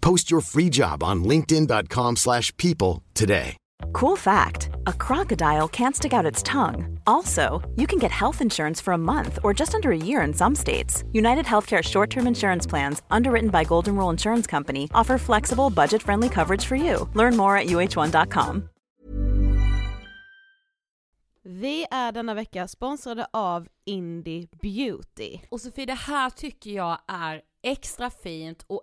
Post your free job on linkedin.com/people slash people today. Cool fact a crocodile can't stick out its tongue. Also, you can get health insurance for a month or just under a year in some states. United Healthcare short term insurance plans, underwritten by Golden Rule Insurance Company, offer flexible, budget friendly coverage for you. Learn more at uh1.com. Vi är denna vecka sponsrade av Indie Beauty. Och Sofie, det här tycker jag är extra fint och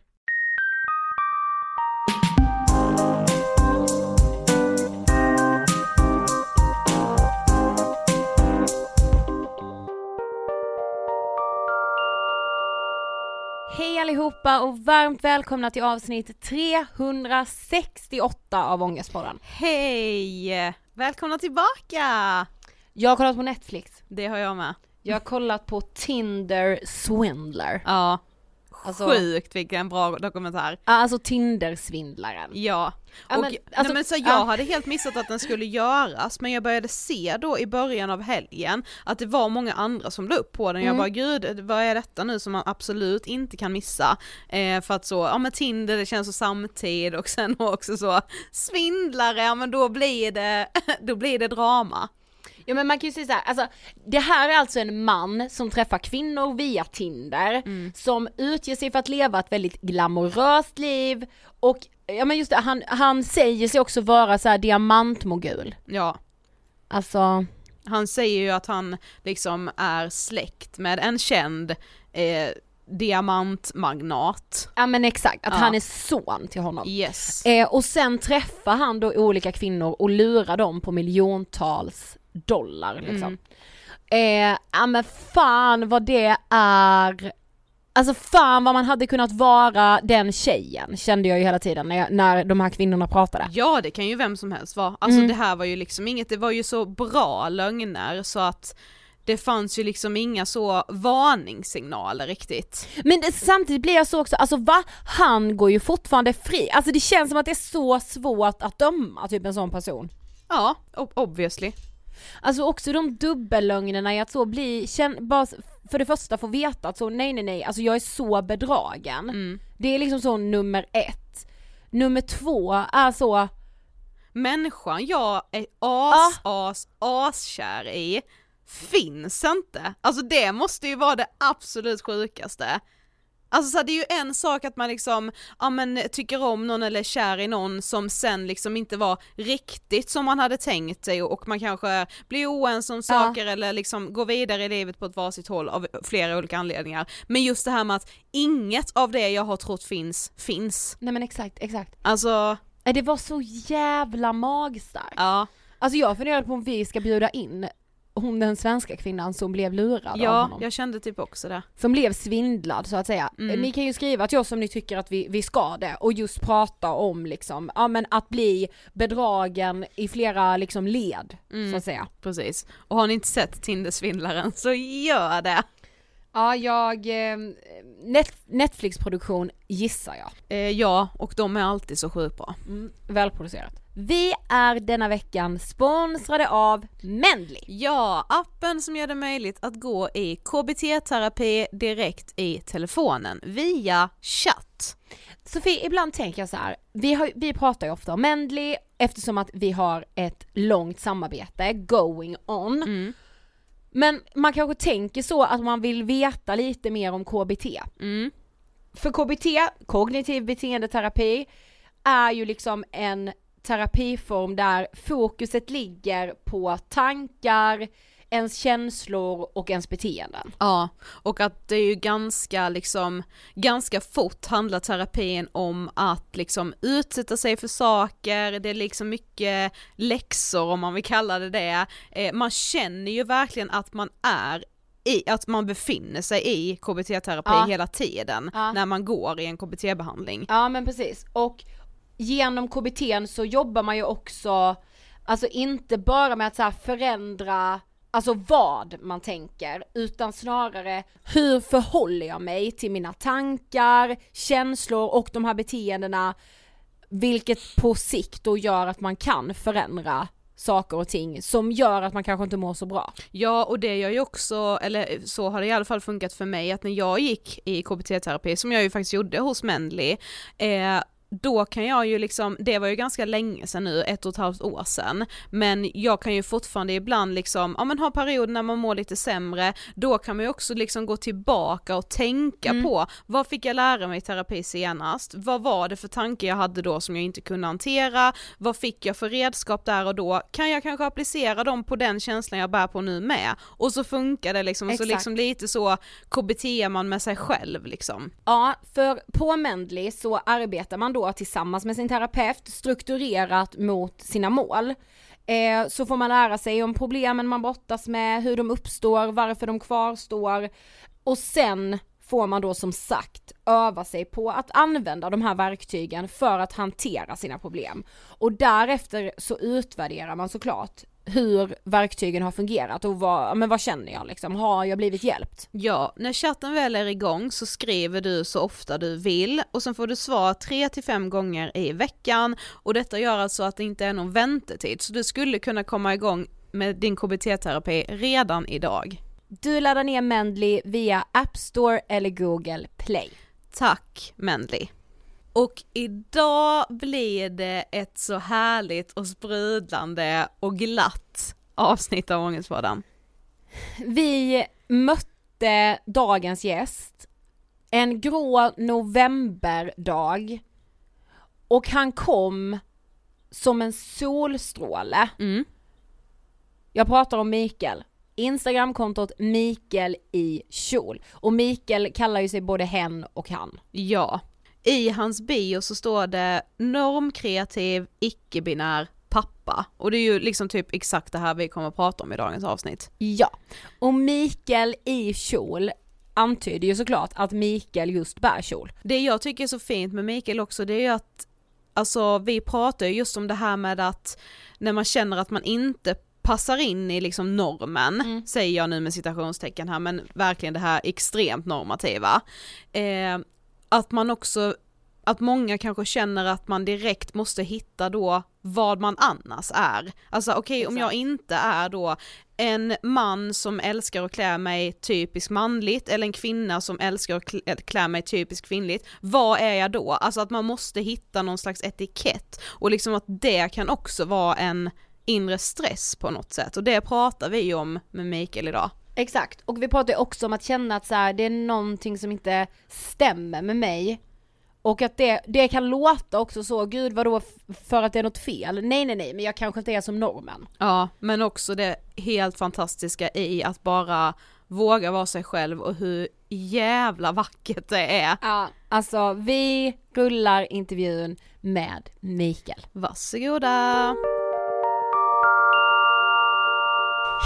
allihopa och varmt välkomna till avsnitt 368 av Ångestpodden. Hej! Välkomna tillbaka! Jag har kollat på Netflix. Det har jag med. Jag har kollat på Tinder Swindler. Ja. Alltså- Sjukt vilken bra dokumentär. Alltså Tinder-svindlaren. Ja. Ja, och, men, nej, alltså, men så jag ja. hade helt missat att den skulle göras men jag började se då i början av helgen att det var många andra som la upp på den. Jag Mm. bara gud vad är detta nu som man absolut inte kan missa? Eh, för att så, ja men Tinder det känns så samtid och sen också så svindlare, ja men då blir det, då blir det drama. Ja men man kan ju säga så här, alltså det här är alltså en man som träffar kvinnor via Tinder, som utger sig för att leva ett väldigt glamoröst liv och ja men just det, han, han säger sig också vara så här diamantmogul. Ja. Alltså, Han säger ju att han liksom är släkt med en känd eh, diamantmagnat. ja men exakt, att Ja. han är son till honom. Yes. Eh, och sen träffar han då olika kvinnor och lurar dem på miljontals dollar liksom. Eh, ja men fan vad det är Alltså fan vad man hade kunnat vara den tjejen kände jag ju hela tiden när, jag, när de här kvinnorna pratade. Ja det kan ju vem som helst vara, alltså Mm. det här var ju liksom inget, det var ju så bra lögner så att det fanns ju liksom inga så varningssignaler riktigt. Men det, samtidigt blir jag så också, alltså va? Han går ju fortfarande fri, alltså det känns som att det är så svårt att döma typ en sån person. Ja, ob- obviously. Alltså också de dubbellögnerna i att så bli, känn, bara för det första få veta att så nej nej nej, alltså jag är så bedragen. Mm. Det är liksom så nummer ett. Nummer två är så, Människan jag är as, as, askär i finns inte. Alltså det måste ju vara det absolut sjukaste. Alltså så här, det är ju en sak att man liksom, ja men tycker om någon eller är kär i någon som sen liksom inte var riktigt som man hade tänkt sig och man kanske blir oense om saker eller liksom går vidare i livet på ett varsitt håll av flera olika anledningar. Men just det här med att inget av det jag har trott finns, finns. nej men exakt, exakt. Alltså, Det var så jävla magstarkt. ja. Alltså jag funderade på om vi ska bjuda in hon den svenska kvinnan som blev lurad av Ja, honom. jag kände typ också det. Som blev svindlad så att säga. Mm. Ni kan ju skriva till oss om ni tycker att vi, vi ska det och just prata om liksom, ja men att bli bedragen i flera liksom led Mm. så att säga. Precis. Och har ni inte sett Tindersvindlaren så gör det. Ja jag, eh, net, Netflix-produktion gissar jag. Eh, ja, och de är alltid så sjukt bra. Mm, välproducerat. Vi är denna veckan sponsrade av Mendley. Ja, appen som gör det möjligt att gå i KBT-terapi direkt i telefonen via chatt. Sofie, ibland tänker jag så här. Vi, har, vi pratar ju ofta om Mendley eftersom att vi har ett långt samarbete going on. Mm. Men man kanske tänker så att man vill veta lite mer om KBT. Mm. För KBT, kognitiv beteendeterapi, är ju liksom en terapiform där fokuset ligger på tankar, ens känslor och ens beteenden. Ja, och att det är ju ganska liksom, ganska fort handlar terapin om att liksom utsätta sig för saker, det är liksom mycket läxor om man vill kalla det det. Eh, man känner ju verkligen att man är i, att man befinner sig i KBT-terapi Ja. hela tiden Ja. när man går i en KBT-behandling. Ja men precis, och genom KBT så jobbar man ju också, alltså inte bara med att så här förändra Alltså vad man tänker, utan snarare hur förhåller jag mig till mina tankar, känslor och de här beteendena Vilket på sikt då gör att man kan förändra saker och ting som gör att man kanske inte mår så bra. Ja och det gör ju också, eller så har det i alla fall funkat för mig, att när jag gick i KBT-terapi, som jag ju faktiskt gjorde hos Mendley, eh, då kan jag ju liksom, det var ju ganska länge sedan nu, ett och ett halvt år sedan, men jag kan ju fortfarande ibland liksom, ja men ha perioder när man mår lite sämre, då kan man ju också liksom gå tillbaka och tänka mm. på, vad fick jag lära mig i terapi senast? Vad var det för tanke jag hade då som jag inte kunde hantera? Vad fick jag för redskap där och då? Kan jag kanske applicera dem på den känslan jag bär på nu med? Och så funkar det liksom, och så liksom lite så KBT man med sig själv liksom. Ja, för på Mendley så arbetar man då tillsammans med sin terapeut strukturerat mot sina mål. Eh, så får man lära sig om problemen man brottas med, hur de uppstår, varför de kvarstår och sen får man då som sagt öva sig på att använda de här verktygen för att hantera sina problem. Och därefter så utvärderar man såklart hur verktygen har fungerat och vad, men vad känner jag liksom, har jag blivit hjälpt? Ja, när chatten väl är igång så skriver du så ofta du vill och sen får du svar 3 till 5 gånger i veckan och detta gör alltså att det inte är någon väntetid så du skulle kunna komma igång med din KBT-terapi redan idag. Du laddar ner Mendley via App Store eller Google Play. Tack Mendley. Och idag blir det ett så härligt och sprudlande och glatt avsnitt av Ångestpodden. Vi mötte dagens gäst en grå novemberdag och han kom som en solstråle. Mm. Jag pratar om Mikael. Instagramkontot Mikael i kjol. Och Mikael kallar ju sig både hen och han. Ja, i hans bio så står det normkreativ, icke-binär pappa och det är ju liksom typ exakt det här vi kommer att prata om i dagens avsnitt. Ja, och Mikael i kjol antyder ju såklart att Mikael just bär kjol. Det jag tycker är så fint med Mikael också det är ju att Alltså vi pratar ju just om det här med att när man känner att man inte passar in i liksom normen, mm. säger jag nu med citationstecken här, men verkligen det här extremt normativa. Eh, att man också, att många kanske känner att man direkt måste hitta då vad man annars är. Alltså okej okay, om jag inte är då en man som älskar att klä mig typiskt manligt eller en kvinna som älskar att klä mig typiskt kvinnligt, vad är jag då? Alltså att man måste hitta någon slags etikett och liksom att det kan också vara en inre stress på något sätt och det pratar vi om med Mikael idag. Exakt, och vi pratar ju också om att känna att så här, det är någonting som inte stämmer med mig. Och att det, det kan låta också så, gud vadå för att det är något fel? Nej nej nej, men jag kanske inte är som normen. Ja, men också det helt fantastiska i att bara våga vara sig själv och hur jävla vackert det är. Ja, alltså vi rullar intervjun med Mikael. Varsågoda!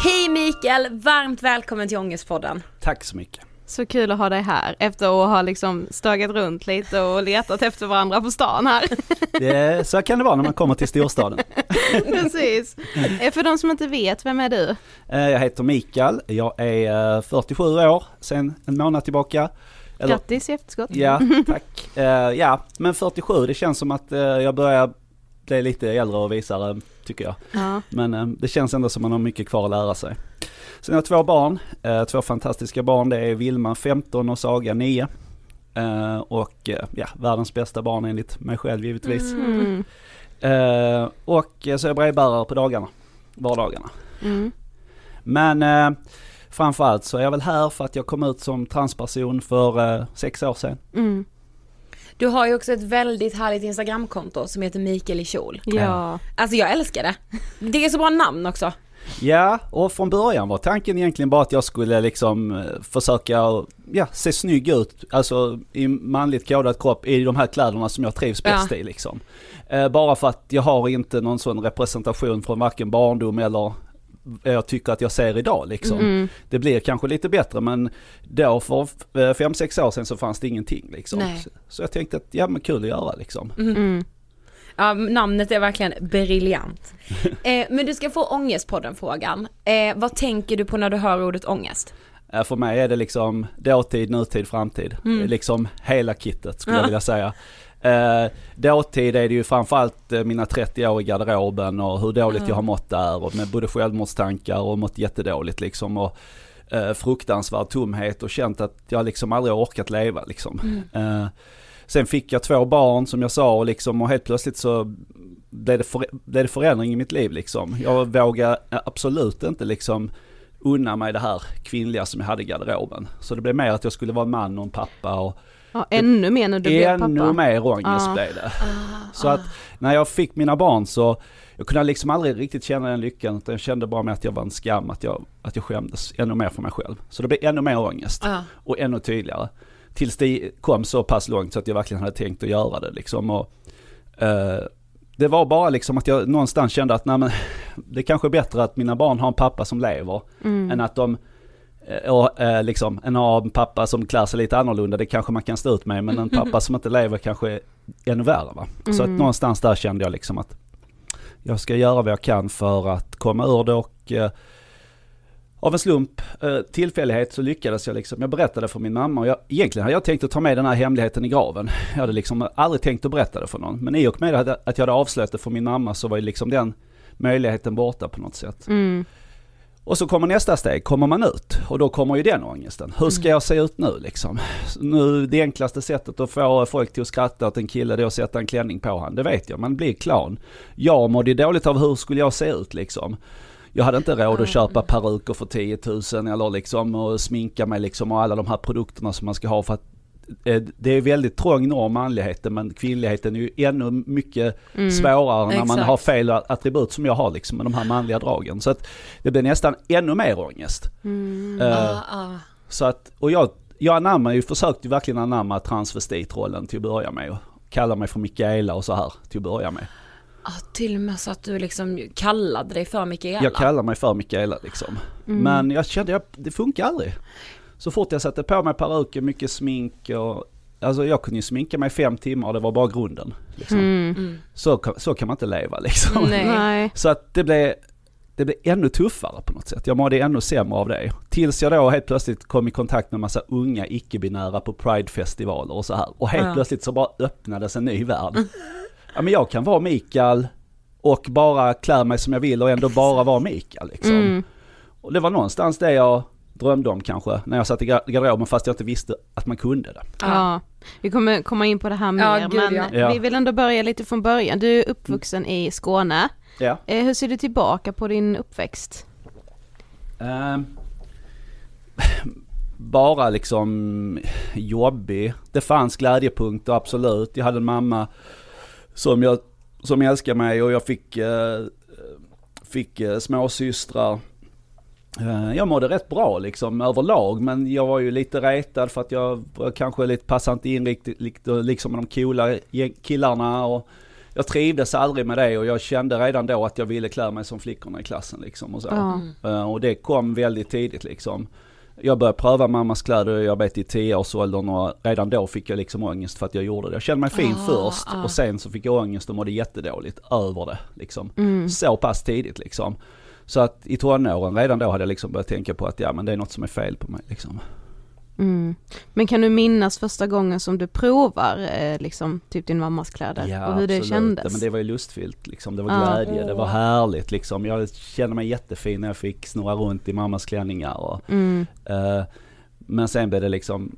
Hej Mikael, varmt välkommen till Ångestpodden. Tack så mycket. Så kul att ha dig här efter att ha liksom stögat runt lite och letat efter varandra på stan här. Det, så kan det vara när man kommer till storstaden. Precis. Eh, för de som inte vet, vem är du? Eh, jag heter Mikael, jag är 47 eh, år sedan en månad tillbaka. Eller, Grattis i efterskott. Ja, tack. Ja, men 47, det känns som att jag börjar bli lite äldre och visare tycker jag. Ja. Men eh, det känns ändå som man har mycket kvar att lära sig. Sen har jag två barn, eh, två fantastiska barn. Det är Vilma 15 och Saga 9. Eh, och ja, världens bästa barn enligt mig själv givetvis. Mm. Och så är jag brevbärare på dagarna, vardagarna. Mm. Men framförallt så är jag väl här för att jag kom ut som transperson för sex år sedan. Mm. Du har ju också ett väldigt härligt instagramkonto som heter Mikael i kjol. Ja. Alltså jag älskar det. Det är så bra namn också. Ja, och från början var tanken egentligen bara att jag skulle liksom eh, försöka ja, se snygg ut, alltså i manligt kodad kropp i de här kläderna som jag trivs bäst ja. i liksom. Eh, bara för att jag har inte någon sån representation från varken barndom eller jag tycker att jag ser idag liksom. Mm. Det blir kanske lite bättre men då för eh, fem sex år sedan så fanns det ingenting liksom. Så, så, jag tänkte att ja men kul att göra liksom. Mm. mm. Ja, namnet är verkligen briljant. eh, men du ska få Ångestpodden-frågan. Eh, vad tänker du på när du hör ordet ångest? Eh, för mig är det liksom dåtid, nutid, framtid. Mm. Liksom hela kittet skulle ja. jag vilja säga. Eh, dåtid är det ju framförallt eh, mina 30 år i garderoben och hur dåligt mm. jag har mått där och med både självmordstankar och mått jättedåligt liksom. Och, eh, fruktansvärd tomhet och känt att jag liksom aldrig har orkat leva liksom. Mm. Eh, sen fick jag två barn som jag sa och liksom och helt plötsligt så blev det, för, blev det förändring i mitt liv liksom. Jag vågar absolut inte liksom unna mig det här kvinnliga som jag hade i garderoben. Så det blev mer att jag skulle vara en man och en pappa och Ja, ännu mer när du blev pappa. Ännu mer ångest Ah. blev det. Så att när jag fick mina barn så, jag kunde liksom aldrig riktigt känna den lyckan, utan jag kände bara med att jag var en skam, att jag, att jag skämdes ännu mer för mig själv. Så det blev ännu mer ångest Ja. och ännu tydligare. Tills det kom så pass långt så att jag verkligen hade tänkt att göra det liksom. Och, eh, det var bara liksom att jag någonstans kände att nej men, det är kanske är bättre att mina barn har en pappa som lever, än att de och, eh, liksom, en pappa som klär sig lite annorlunda, det kanske man kan stå ut med, men en pappa som inte lever kanske är ännu värre va. Så att någonstans där kände jag liksom att jag ska göra vad jag kan för att komma ur det och eh, av en slump, eh, tillfällighet så lyckades jag liksom, jag berättade för min mamma och jag, egentligen hade jag tänkt att ta med den här hemligheten i graven. Jag hade liksom aldrig tänkt att berätta det för någon. Men i och med att att jag hade avslöjat det för min mamma så var ju liksom den möjligheten borta på något sätt. Mm. Och så kommer nästa steg, kommer man ut? Och då kommer ju den ångesten. Hur ska jag se ut nu liksom? Nu, det enklaste sättet att få folk till att skratta åt en kille det är att sätta en klänning på han. Det vet jag, man blir clown. Jag mådde ju dåligt av hur skulle jag se ut liksom. Jag hade inte råd att köpa peruker för 10 000 eller liksom och sminka mig liksom och alla de här produkterna som man ska ha för att det är väldigt trång norm manligheten men kvinnligheten är ju ännu mycket svårare när man Exakt. har fel attribut som jag har liksom med de här manliga dragen. Så att det blir nästan ännu mer ångest. Eh, Ah, ah. så att, och jag, jag anammar ju, försökte verkligen anamma transvestitrollen till att börja med och kalla mig för Mikaela och så här till att börja med. Ah, till och med så att du liksom kallade dig för Mikaela. Jag kallar mig för Mikaela liksom. Men jag kände att det funkar aldrig. Så fort jag satte på mig peruken, mycket smink och Alltså jag kunde ju sminka mig fem timmar och det var bara grunden. Liksom. Mm. Så, kan- så kan man inte leva liksom. Nej. Nej. Så att det blev, det blev ännu tuffare på något sätt. Jag mådde ännu sämre av det. Tills jag då helt plötsligt kom i kontakt med massa unga icke-binära på Pride-festivaler och så här. Och helt Ja. plötsligt så bara öppnades en ny värld. Ja men jag kan vara Mikael och bara klä mig som jag vill och ändå bara vara Mikael liksom. Mm. Och det var någonstans det jag drömde om kanske, när jag satt i gar- garderoben fast jag inte visste att man kunde det. Ja. Vi kommer komma in på det här mer, Ja, gud, men ja. Vi vill ändå börja lite från början. Du är uppvuxen i Skåne. Ja. Eh, hur ser du tillbaka på din uppväxt? Ehm, bara liksom jobbig. Det fanns glädjepunkter absolut. Jag hade en mamma som jag som älskade mig och jag fick, eh, fick eh, småsystrar. Eh, jag mådde rätt bra liksom överlag men jag var ju lite retad för att jag var kanske lite passade inte in riktigt liksom med de coola killarna och jag trivdes aldrig med det och jag kände redan då att jag ville klä mig som flickorna i klassen liksom och så. Eh, Och det kom väldigt tidigt liksom. Jag började pröva mammas kläder, jag vet i 10-årsåldern och redan då fick jag liksom ångest för att jag gjorde det. Jag kände mig fin Ah, först ah. och sen så fick jag ångest och mådde jättedåligt över det liksom. Mm. Så pass tidigt liksom. Så att i tonåren, redan då hade jag liksom börjat tänka på att ja men det är något som är fel på mig liksom. Mm. Men kan du minnas första gången som du provar eh, liksom typ din mammas kläder och hur det absolut. kändes? Ja, men det var ju lustfyllt liksom. Det var Ja. glädje, det var härligt liksom. Jag kände mig jättefin när jag fick snurra runt i mammas klänningar och Mm. Eh, men sen blev det liksom,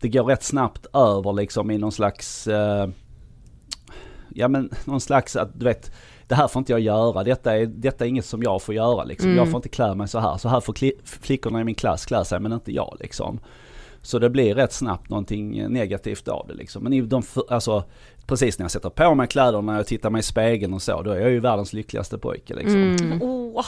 det går rätt snabbt över liksom i någon slags, eh, ja men någon slags att du vet, det här får inte jag göra, detta är, detta är inget som jag får göra liksom. Mm. Jag får inte klä mig så här, så här får flickorna i min klass klä sig men inte jag liksom. Så det blir rätt snabbt någonting negativt av det liksom. Men i de, alltså, precis när jag sätter på mig kläderna, när jag tittar mig i spegeln och så, då är jag ju världens lyckligaste pojke liksom. Mm. Åh.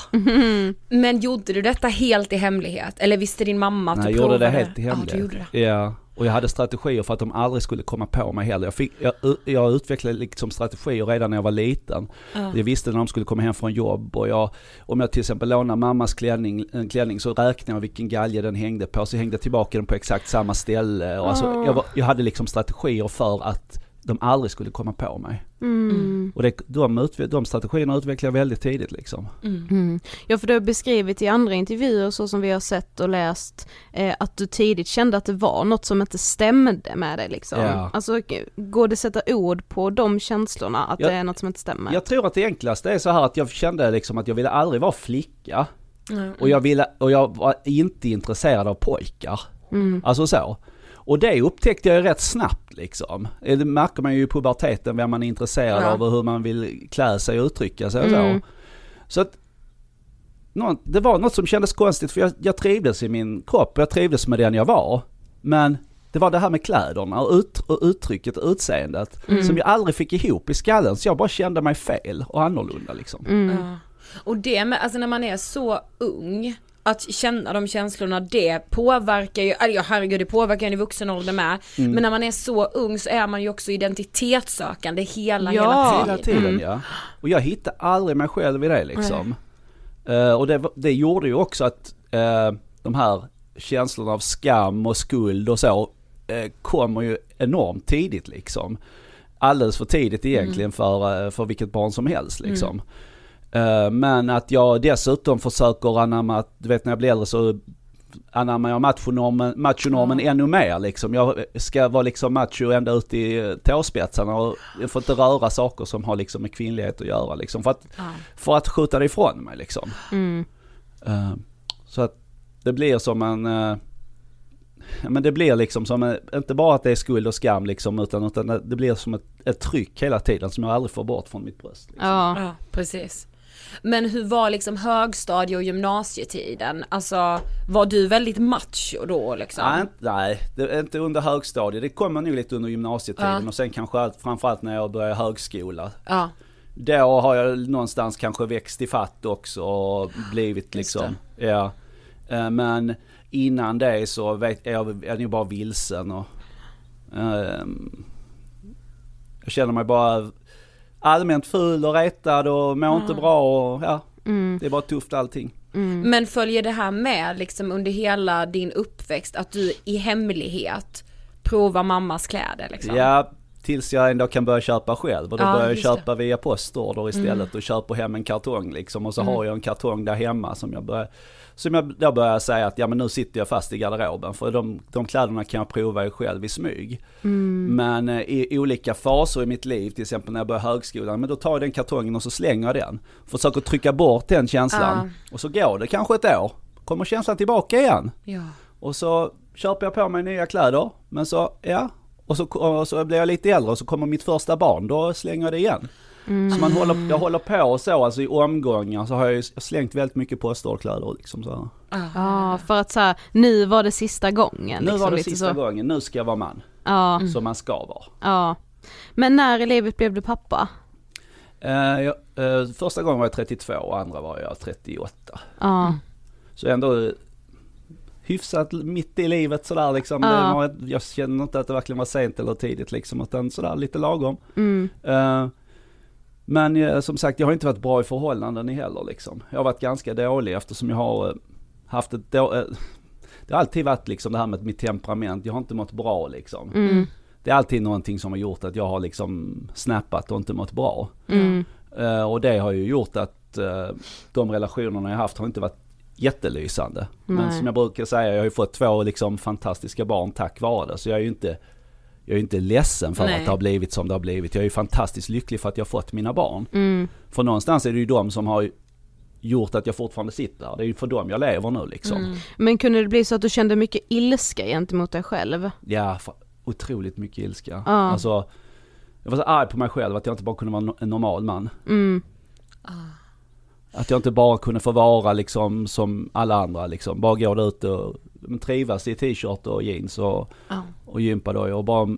Men gjorde du detta helt i hemlighet? Eller visste din mamma att Nej, du jag gjorde provade? det helt i Ja, hemlighet. du gjorde det. Ja, och jag hade strategier för att de aldrig skulle komma på mig heller. Jag, fick, jag, jag utvecklade liksom strategier redan när jag var liten. Ja. Jag visste när de skulle komma hem från jobb och jag, om jag till exempel lånade mammas klänning, en klänning så räknade jag vilken galge den hängde på, så hängde jag tillbaka den på exakt samma ställe. Och alltså, jag, var, jag hade liksom strategier för att de aldrig skulle komma på mig. Mm. Och det, de, utve- de strategierna utvecklade jag väldigt tidigt liksom. Mm. Ja för du har beskrivit i andra intervjuer så som vi har sett och läst eh, att du tidigt kände att det var något som inte stämde med dig liksom. Ja. Alltså går det att sätta ord på de känslorna att Jag- det är något som inte stämmer? Jag tror att det enklaste är så här att jag kände liksom att jag ville aldrig vara flicka. Mm. Och jag, ville, och jag var inte intresserad av pojkar. Mm. Alltså så. Och det upptäckte jag ju rätt snabbt liksom. Det märker man ju i puberteten vem man är intresserad Ja. av och hur man vill klä sig och uttrycka sig och så. Mm. Så att nå- det var något som kändes konstigt för jag, jag trivdes i min kropp, jag trivdes med den jag var. Men det var det här med kläderna och, ut, och uttrycket och utseendet som jag aldrig fick ihop i skallen så jag bara kände mig fel och annorlunda liksom. Ja. Och det med, alltså när man är så ung, att känna de känslorna, det påverkar ju, ja herregud det påverkar en i vuxen ålder med. Mm. Men när man är så ung så är man ju också identitetssökande hela, Ja. hela Hela tiden. tiden ja. Och jag hittade aldrig mig själv i det liksom. Eh, och det, det gjorde ju också att eh, de här känslorna av skam och skuld och så eh, kommer ju enormt tidigt liksom. Alldeles för tidigt egentligen för, eh, för vilket barn som helst liksom. Eh, men att jag dessutom försöker anamma, att, du vet när jag blir äldre så anammar jag machonormen, machonormen ännu mer liksom. Jag ska vara liksom macho ända ut i tåspetsarna och jag får inte röra saker som har liksom med kvinnlighet att göra liksom. För att, Ja. för att skjuta det ifrån mig liksom. Mm. Eh, så att det blir som en, eh, men det blir liksom som, en, inte bara att det är skuld och skam liksom, utan, utan det- det blir som ett, ett tryck hela tiden som jag aldrig får bort från mitt bröst. Liksom. Ja. Ja, precis. Men hur var liksom högstadie och gymnasietiden? Alltså, var du väldigt macho då liksom? Nej, nej, det är inte under högstadiet. Det kommer nog lite under gymnasietiden Ja. och sen kanske allt, framförallt när jag började högskola. Ja, Då har jag någonstans kanske växt i fatt också och blivit liksom, ja. Eh, Men innan det så vet jag, jag är nog bara vilsen och ehm, jag känner mig bara allmänt ful och retad och mår inte bra och ja, Mm. det är bara tufft allting. men följer det här med liksom under hela din uppväxt att du i hemlighet provar mammas kläder liksom? Ja, tills jag ändå kan börja köpa själv och då Ja, börjar jag just det. köpa via postorder istället och köper hem en kartong liksom och så har jag en kartong där hemma som jag börjar som jag då börjar säga att ja men nu sitter jag fast i garderoben för de, de kläderna kan jag prova själv i smyg. Men eh, i olika faser i mitt liv, till exempel när jag börjar högskolan, men då tar jag den kartongen och så slänger jag den. Försöker trycka bort den känslan. Och så går det kanske ett år, kommer känslan tillbaka igen. Ja. Och så köper jag på mig nya kläder, men så, ja. Och så, och så blir jag lite äldre och så kommer mitt första barn, då slänger jag det igen. Så man håller, jag håller på så, alltså i omgångar så har jag slängt väldigt mycket postorderkläder liksom så. här. Ja, för att så här, nu var det sista gången. Nu liksom, var det sista så. gången, nu ska jag vara man. Ja, Som man ska vara. ja. Men när i livet blev du pappa? Eh, jag, eh, första gången var jag 32 och andra var jag 38. Ja. Så ändå hyfsat mitt i livet sådär liksom. Ja. Det var, jag känner inte att det verkligen var sent eller tidigt liksom, utan sådär lite lagom. Mm. Eh, men eh, som sagt, jag har inte varit bra i förhållanden heller liksom. Jag har varit ganska dålig eftersom jag har eh, haft ett då, eh, Det har alltid varit liksom det här med mitt temperament, jag har inte mått bra liksom. Mm. Det är alltid någonting som har gjort att jag har liksom snappat och inte mått bra. Mm. Eh, och det har ju gjort att eh, de relationerna jag haft har inte varit jättelysande. Men Nej. som jag brukar säga, jag har ju fått två liksom fantastiska barn tack vare det. Så jag är ju inte, jag är inte ledsen för Nej. att det har blivit som det har blivit. Jag är fantastiskt lycklig för att jag har fått mina barn. Mm. För någonstans är det ju de som har gjort att jag fortfarande sitter här. Det är ju för dem jag lever nu liksom. Men kunde det bli så att du kände mycket ilska gentemot dig själv? Ja, otroligt mycket ilska. Ja. Alltså, jag var så arg på mig själv att jag inte bara kunde vara en normal man. Mm. Att jag inte bara kunde få vara liksom som alla andra liksom. Bara gå där ute och men, trivas i t-shirt och jeans och, Ja. och gympadojor och bara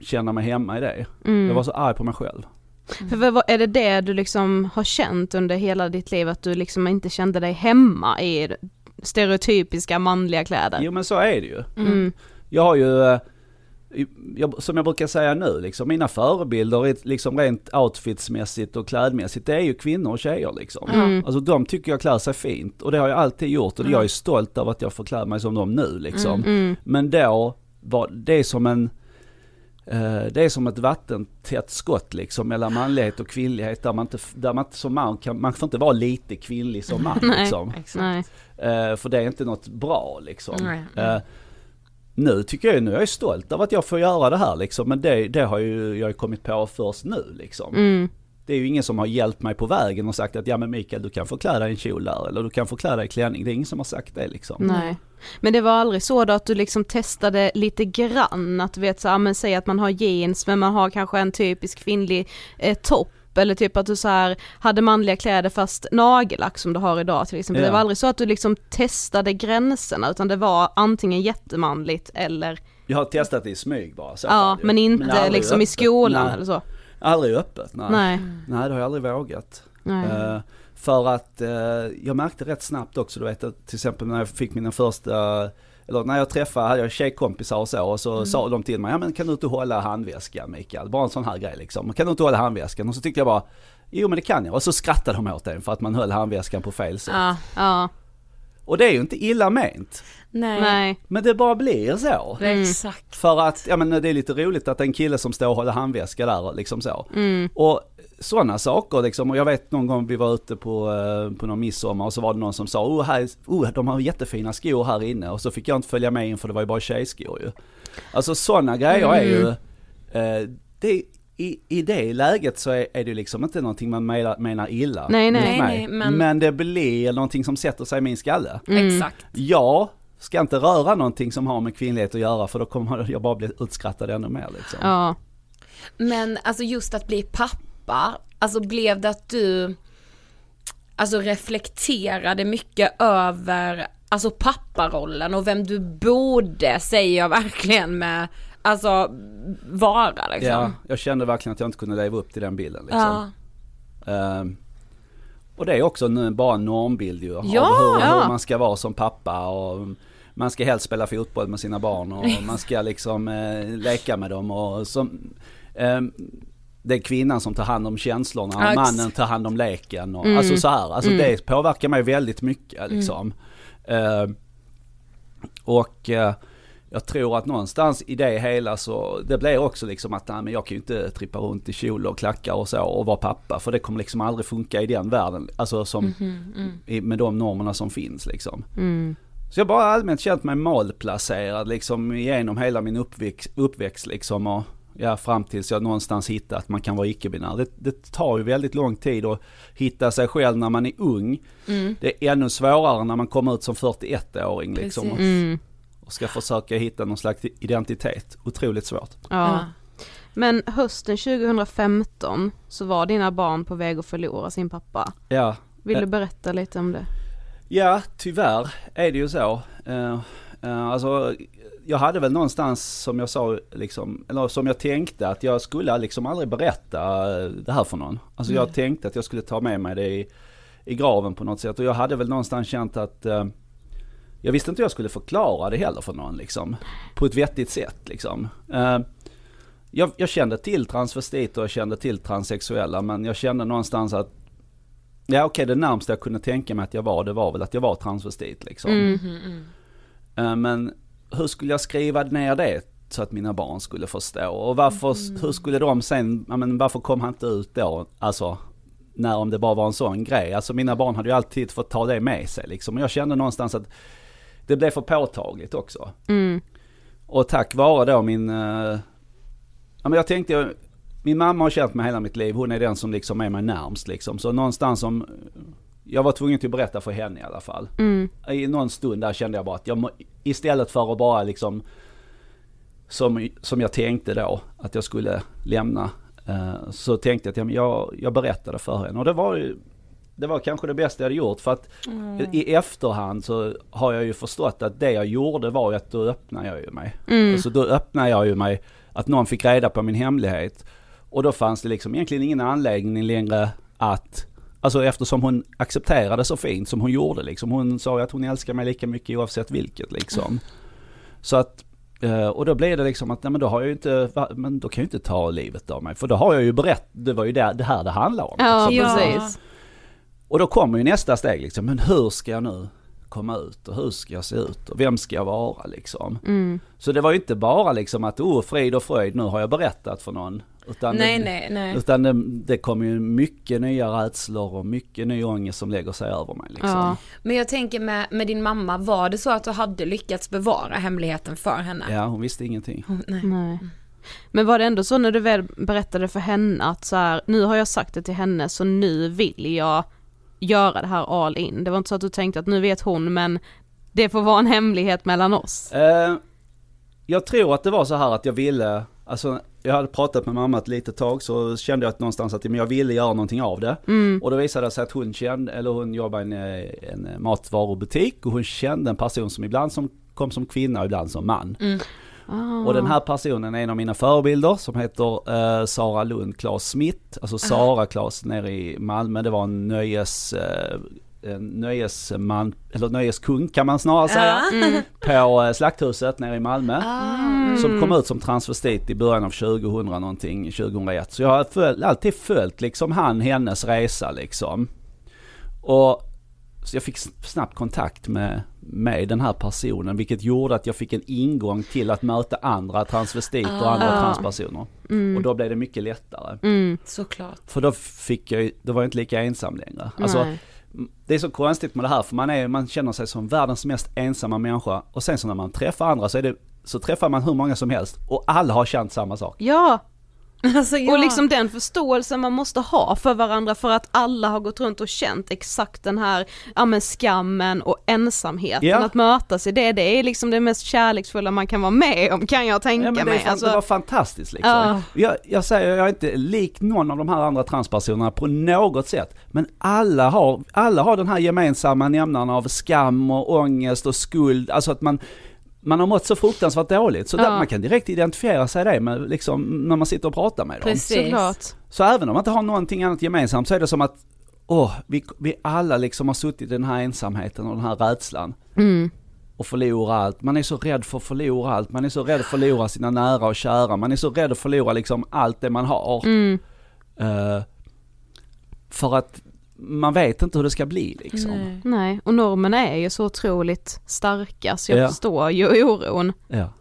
känna mig hemma i det. Mm. Jag var så arg på mig själv. För vad, är det det du liksom har känt under hela ditt liv, att du liksom inte kände dig hemma i stereotypiska manliga kläder? Jo men så är det ju. Mm. Jag har ju, eh, jag, som jag brukar säga nu, liksom, mina förebilder är liksom rent outfitsmässigt och klädmässigt, det är ju kvinnor och tjejer liksom. Mm. Alltså de tycker jag klär sig fint och det har jag alltid gjort och jag är stolt över att jag får klä mig som dem nu liksom. Mm. Men då var det är som en eh, det är som ett vattentätt skott liksom mellan manlighet och kvinnlighet där man inte, där man inte som man kan, man får inte vara lite kvinnlig som man Nej. liksom. Nej. Eh, för det är inte något bra liksom. Nej. Eh, nu tycker jag, nu är jag stolt över att jag får göra det här liksom, men det, det har ju jag har kommit på först nu liksom. Mm. det är ju ingen som har hjälpt mig på vägen och sagt att ja men Mikael du kan få klä dig i en kjol där eller du kan få klä dig i klänning. Det är ingen som har sagt det liksom. Nej. Men det var aldrig så då att du liksom testade lite grann, att du vet så, ja men säg att man har jeans men man har kanske en typisk kvinnlig eh, topp eller typ att du så här hade manliga kläder fast nagellack som du har idag till exempel. Ja. Det var aldrig så att du liksom testade gränserna utan det var antingen jättemanligt eller Jag har testat det i smyg bara. Så Ja men inte aldrig liksom i öppet. skolan nej, eller så. Aldrig öppet, nej. Nej. Nej det har jag aldrig vågat. Eh, för att eh, jag märkte rätt snabbt också, du vet att till exempel när jag fick mina första, eller när jag träffade, hade jag tjejkompisar och så, och så sa de till mig, ja men kan du inte hålla handväskan Mikael? Bara en sån här grej liksom. Kan du inte hålla handväskan? Och så tyckte jag bara, jo men det kan jag. Och så skrattade de åt en för att man höll handväskan på fel sätt. Ja, Ja, Och det är ju inte illa ment. nej. nej. Men det bara blir så. Exakt. För att, ja men det är lite roligt att en kille som står och håller handväska där liksom så. Mm. Och sådana saker liksom, och jag vet någon gång vi var ute på, eh, på någon midsommar och så var det någon som sa, oh, här, är- oh de har jättefina skor här inne och så fick jag inte följa med in för det var ju bara tjejskor ju. Alltså sådana grejer är ju, eh, det, i, i det läget så är, är det liksom inte någonting man menar, menar illa Nej, nej. Nej, men- men det blir någonting som sätter sig i min skalle. Exakt. Jag ska inte röra någonting som har med kvinnlighet att göra för då kommer jag bara bli utskrattad ännu mer liksom. Ja. Men alltså just att bli pappa, alltså blev det att du alltså reflekterade mycket över alltså papparollen och vem du borde, säger jag verkligen med, alltså vara liksom. Ja, jag kände verkligen att jag inte kunde leva upp till den bilden liksom. Ja. Ehm, och det är också nu bara en normbild ju, av Ja, hur, ja. hur man ska vara som pappa och man ska helst spela fotboll med sina barn och man ska liksom eh, leka med dem och som, ehm, det är kvinnan som tar hand om känslorna och mannen tar hand om leken och Mm. alltså så här, alltså Mm. det påverkar mig väldigt mycket liksom. Ehm, och eh, jag tror att någonstans i det hela så, det blir också liksom att nej, men jag kan ju inte trippa runt i kjol och klackar och så och vara pappa. För det kommer liksom aldrig funka i den världen, alltså som, i, med de normerna som finns liksom. Mm. Så jag bara allmänt känt mig malplacerad liksom genom hela min uppväxt, uppväxt liksom och ja, fram tills jag någonstans hittat att man kan vara icke-binär. Det, det tar ju väldigt lång tid att hitta sig själv när man är ung. Mm. Det är ännu svårare när man kommer ut som 41-åring liksom och. Mm. och ska försöka hitta någon slags identitet. Otroligt svårt. Ja. Men hösten 2015 så var dina barn på väg att förlora sin pappa. Ja, Vill Eh. du berätta lite om det? Ja, tyvärr är det ju så. Uh, alltså, jag hade väl någonstans som jag sa, liksom, eller som jag tänkte att jag skulle liksom aldrig berätta det här för någon. Alltså jag tänkte att jag skulle ta med mig det i, i graven på något sätt. Och jag hade väl någonstans känt att eh, jag visste inte hur jag skulle förklara det heller för någon liksom. På ett vettigt sätt liksom. Eh, jag, jag kände till transvestiter och jag kände till transsexuella men jag kände någonstans att Ja okej, det närmsta jag kunde tänka mig att jag var, det var väl att jag var transvestit liksom. Mm. Eh, Men hur skulle jag skriva ner det så att mina barn skulle förstå? Och varför, hur skulle de sen, men varför kom han inte ut då? Alltså, när om det bara var en sån grej. Alltså mina barn hade ju alltid fått ta det med sig liksom. Och jag kände någonstans att det blev för påtagligt också. Mm. Och tack vare då min, eh, ja men jag tänkte, min mamma har känt mig hela mitt liv, hon är den som liksom är mig närmst liksom. Så någonstans som, jag var tvungen till att berätta för henne i alla fall. Mm. I någon stund där kände jag bara att jag må, istället för att bara liksom, som, som jag tänkte då, att jag skulle lämna, eh, så tänkte jag att jag, jag berättade för henne. Och det var ju, det var kanske det bästa jag hade gjort för att i efterhand så har jag ju förstått att det jag gjorde var att då öppnade jag ju mig. Mm. Alltså då öppnade jag ju mig, att någon fick reda på min hemlighet. Och då fanns det liksom egentligen ingen anledning längre att, alltså eftersom hon accepterade så fint som hon gjorde liksom. Hon sa att hon älskar mig lika mycket oavsett vilket liksom. Så att, eh, och då blev det liksom att, nej men då har jag ju inte, men då kan jag ju inte ta livet av mig. För då har jag ju berättat, det var ju det, det här det handlar om. Ja, liksom. Ja. precis. Och då kommer ju nästa steg liksom, men hur ska jag nu komma ut och hur ska jag se ut och vem ska jag vara liksom. Mm. Så det var ju inte bara liksom att, oh frid och fröjd, nu har jag berättat för någon. Utan Nej, det, nej, nej. Utan det, det kommer ju mycket nya rädslor och mycket ny ångest som lägger sig över mig liksom. Ja. Men jag tänker med, med din mamma, var det så att du hade lyckats bevara hemligheten för henne? Ja, hon visste ingenting. Nej. Nej. Men var det ändå så när du väl berättade för henne att så här, nu har jag sagt det till henne så nu vill jag göra det här all in. Det var inte så att du tänkte att nu vet hon men det får vara en hemlighet mellan oss. Eh, jag tror att det var så här att jag ville, alltså jag hade pratat med mamma ett litet tag så kände jag att någonstans att jag ville göra någonting av det. Mm. Och då visade det sig att hon kände, eller hon jobbar i en, en matvarubutik och hon kände en person som ibland som kom som kvinna och ibland som man. Ah. Och den här personen är en av mina förebilder som heter eh, Sara Lund Claes Smith. Alltså Sara Claes nere i Malmö. Det var en nöjes, eh, nöjesman, eller nöjeskung kan man snarare säga. På eh, Slakthuset nere i Malmö. Som kom ut som transvestit i början av 2000 någonting, 2001. Så jag har föl- alltid följt liksom han, hennes resa liksom. Och så jag fick snabbt kontakt med, med den här personen vilket gjorde att jag fick en ingång till att möta andra transvestiter och andra transpersoner. Och då blev det mycket lättare. Mm. Såklart. För då fick jag ju- då var jag inte lika ensam längre. Alltså, Nej det är så konstigt med det här för man, är, man känner sig som världens mest ensamma människa och sen så när man träffar andra så, är det, så träffar man hur många som helst och alla har känt samma sak. Ja, Alltså, ja. och liksom den förståelsen man måste ha för varandra för att alla har gått runt och känt exakt den här, ja men skammen och ensamheten. Ja. Att mötas i det, det är liksom det mest kärleksfulla man kan vara med om kan jag tänka Ja, men det, mig. fan, Alltså, det var fantastiskt liksom. Ja. Jag, jag säger, jag är inte lik någon av de här andra transpersonerna på något sätt. Men alla har, alla har den här gemensamma nämnaren av skam och ångest och skuld. Alltså att man, man har mått så fruktansvärt dåligt. Så Ja. där, man kan direkt identifiera sig det med, liksom, när man sitter och pratar med dem. Precis. Såklart. Så även om man inte har någonting annat gemensamt så är det som att, åh, vi, vi alla liksom har suttit i den här ensamheten och den här rädslan. Mm. Och förlora allt. Man är så rädd för att förlora allt. Man är så rädd att förlora sina nära och kära. Man är så rädd att förlora liksom allt det man har. Mm. Eh, för att man vet inte hur det ska bli liksom. Nej. Nej, och normerna är ju så otroligt starka så jag Ja. förstår ju oron. Ja.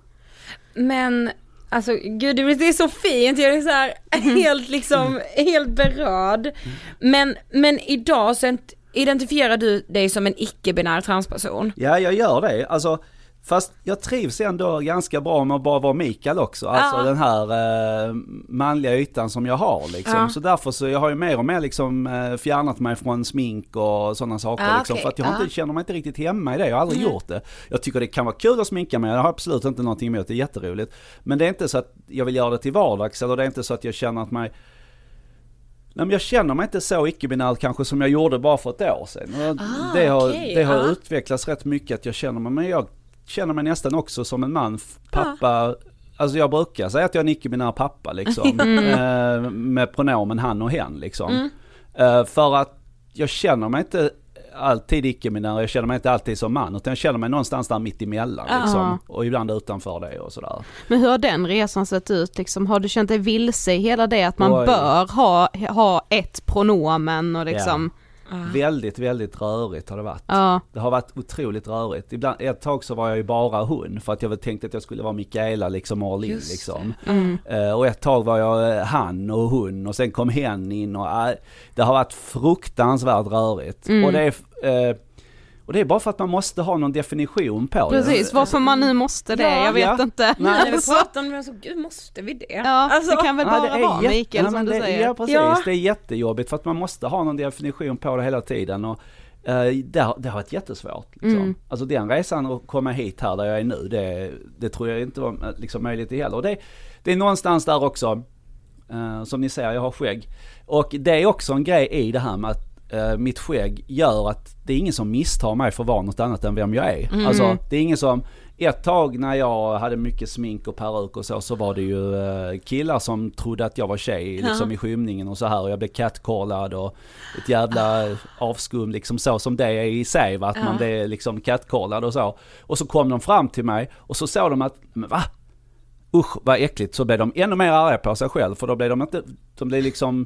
Men alltså gud det är så fint, jag är så här helt liksom, helt berörd. Men, men idag så ent- identifierar du dig som en icke-binär transperson. ja, jag gör det. Alltså, fast jag trivs ändå ganska bra med att bara vara Mikael också. Alltså Ja. den här eh, manliga ytan som jag har liksom. Ja. Så därför så jag har ju mer och mer liksom eh, fjärnat mig från smink och sådana saker Ja, liksom. okej. För att jag inte, känner mig inte riktigt hemma i det. Jag har aldrig gjort det. Jag tycker det kan vara kul att sminka mig. Jag har absolut inte någonting emot det. är jätteroligt. Men det är inte så att jag vill göra det till vardags. Eller det är inte så att jag känner att mig Nej men jag känner mig inte så icke-binär kanske som jag gjorde bara för ett år sedan. Ah, det har, okej, det har ja. utvecklats rätt mycket att jag känner mig, men jag känner mig nästan också som en man, pappa, alltså jag brukar säga att jag är en icke-binär pappa liksom. eh, med pronomen han och hen liksom. Eh, för att jag känner mig inte alltid icke-binär, jag känner mig inte alltid som man, utan jag känner mig någonstans där mitt emellan liksom. Och ibland utanför det och sådär. Men hur har den resan sett ut liksom? Har du känt dig vilse i hela det att man Oj. bör ha, ha ett pronomen och liksom, Väldigt, väldigt rörigt har det varit. ja. Det har varit otroligt rörigt. Ibland, ett tag så var jag ju bara hon för att jag tänkte att jag skulle vara Mikaela liksom all in liksom. Mm. Eh, och ett tag var jag eh, han och hon och sen kom hen in och äh, det har varit fruktansvärt rörigt. Mm. Och, det är, eh, och det är bara för att man måste ha någon definition på det. Precis, varför man nu måste det, Ja, jag vet ja. inte. Nej, När vi Alltså, pratar om det så, gud måste vi det? ja, Alltså, det kan väl bara vara jätte- Mikael som men du det, säger. Ja precis, Ja. det är jättejobbigt för att man måste ha någon definition på det hela tiden. Och, eh, det, har, det har varit jättesvårt. Liksom. Mm. Alltså den resan att komma hit här där jag är nu, det, det tror jag inte var eh, liksom, möjligt i heller. Och det, det är någonstans där också, eh, som ni ser, jag har skägg. Och det är också en grej i det här med att mitt skägg gör att det är ingen som misstar mig för att vara något annat än vem jag är. Alltså det är ingen som, ett tag när jag hade mycket smink och peruk och så, så var det ju eh, killar som trodde att jag var tjej liksom i skymningen och så här och jag blev catcallad och ett jävla avskum liksom så som det är i sig va, att man blir liksom catcallad och så. Och så kom de fram till mig och så såg de att, men va? Usch vad äckligt, så blev de ännu mer arga på sig själv för då blev de inte, de blev liksom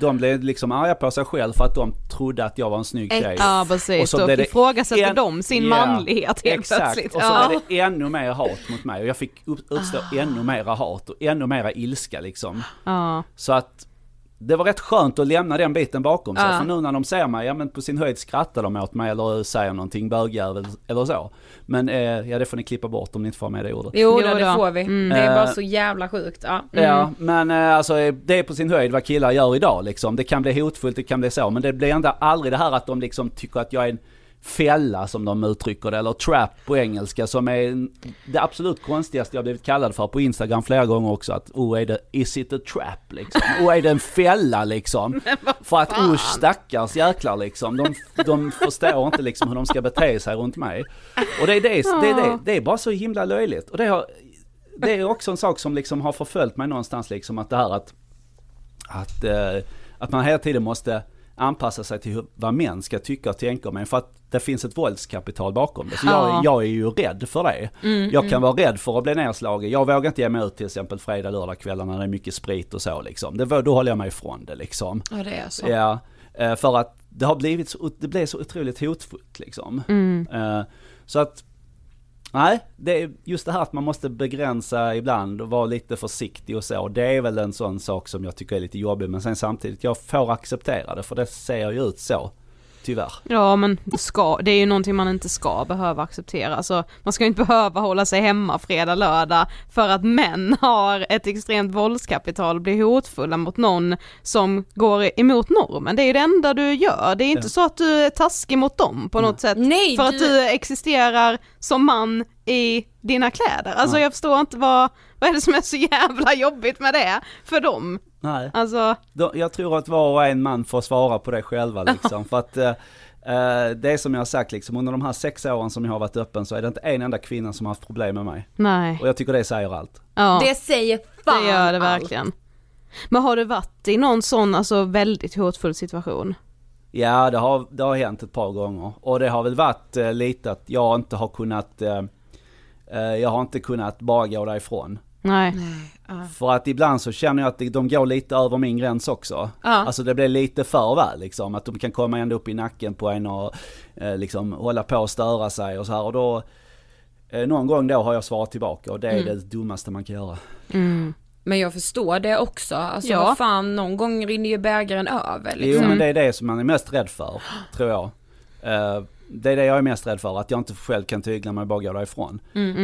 De blev liksom arga på sig själv för att de trodde att jag var en snygg tjej. Ja precis, Och så då ifrågasätter en- de sin Ja, manlighet helt Exakt, plötsligt. och så ja. blev det ännu mer hat mot mig och jag fick utstå ännu mera hat och ännu mera ilska liksom. ja. Så att det var rätt skönt att lämna den biten bakom sig. Ja. För nu när de ser mig, ja men på sin höjd skrattar de åt mig eller säger någonting bögjävel eller så. Men eh, ja det får ni klippa bort om ni inte får med det ordet. Jo, Jo då, det då. får vi. Mm. Det är bara Eh, så jävla sjukt. Ja. Ja, men eh, alltså det är på sin höjd vad killar gör idag liksom. Det kan bli hotfullt, det kan bli så. Men det blir ändå aldrig det här att de liksom tycker att jag är en fälla som de uttrycker det, eller trap på engelska som är det absolut konstigaste jag blivit kallad för på Instagram flera gånger också. Att oh är det, is it a trap liksom? Oh är det en fälla liksom? För att usch stackars jäklar liksom. De, de förstår inte liksom hur de ska bete sig runt mig. Och det är det, det, är det, det är bara så himla löjligt. Och det har, det är också en sak som liksom har förföljt mig någonstans liksom att det här att, att, eh, att man hela tiden måste anpassa sig till hur, vad män ska tycka och tänka om en för att det finns ett våldskapital bakom det. Så Ja. jag, jag är ju rädd för det. jag kan vara rädd för att bli nedslagen. Jag vågar inte ge mig ut till exempel fredag, lördag kvällar när det är mycket sprit och så liksom. Det, då håller jag mig ifrån det liksom. ja, det är så. Ja, eh, för att det har blivit så, det blev så otroligt hotfullt liksom. Eh, Så att, nej, det är just det här att man måste begränsa ibland och vara lite försiktig och så. Det är väl en sån sak som jag tycker är lite jobbig. Men sen samtidigt, jag får acceptera det för det ser ju ut så. Tyvärr. Ja men ska, det är ju någonting man inte ska behöva acceptera. Alltså, man ska ju inte behöva hålla sig hemma fredag, lördag för att män har ett extremt våldskapital och blir hotfulla mot någon som går emot normen. Det är ju det enda du gör. Det är inte Ja. så att du är taskig mot dem på något sätt. Nej, för att du- du existerar som man i dina kläder. Alltså Ja. jag förstår inte vad, vad är det som är så jävla jobbigt med det för dem? Nej. Alltså, jag tror att var och en man får svara på det själva liksom. för att eh, eh, det är som jag har sagt liksom, under de här sex åren som jag har varit öppen så är det inte en enda kvinna som har haft problem med mig. nej. Och jag tycker det säger allt. Ja. Det säger fan Det gör det allt. verkligen. Men har du varit i någon sån alltså väldigt hotfull situation? Ja, det har, det har hänt ett par gånger. Och det har väl varit eh, lite att jag inte har kunnat, eh, eh, jag har inte kunnat bara gå därifrån. Nej. För att ibland så känner jag att de- går lite över min gräns också. Ja. Alltså det blir lite för väl liksom. Att de kan komma ända upp i nacken på en och eh, liksom hålla på och störa sig och så här. Och då, eh, någon gång då har jag svarat tillbaka och det är det dummaste man kan göra. Men jag förstår det också. Alltså Ja. vad fan, någon gång rinner ju bägaren över Jo liksom. men det är det som man är mest rädd för, tror jag. Eh, det är det jag är mest rädd för, att jag inte själv kan tygla mig och bara gå därifrån.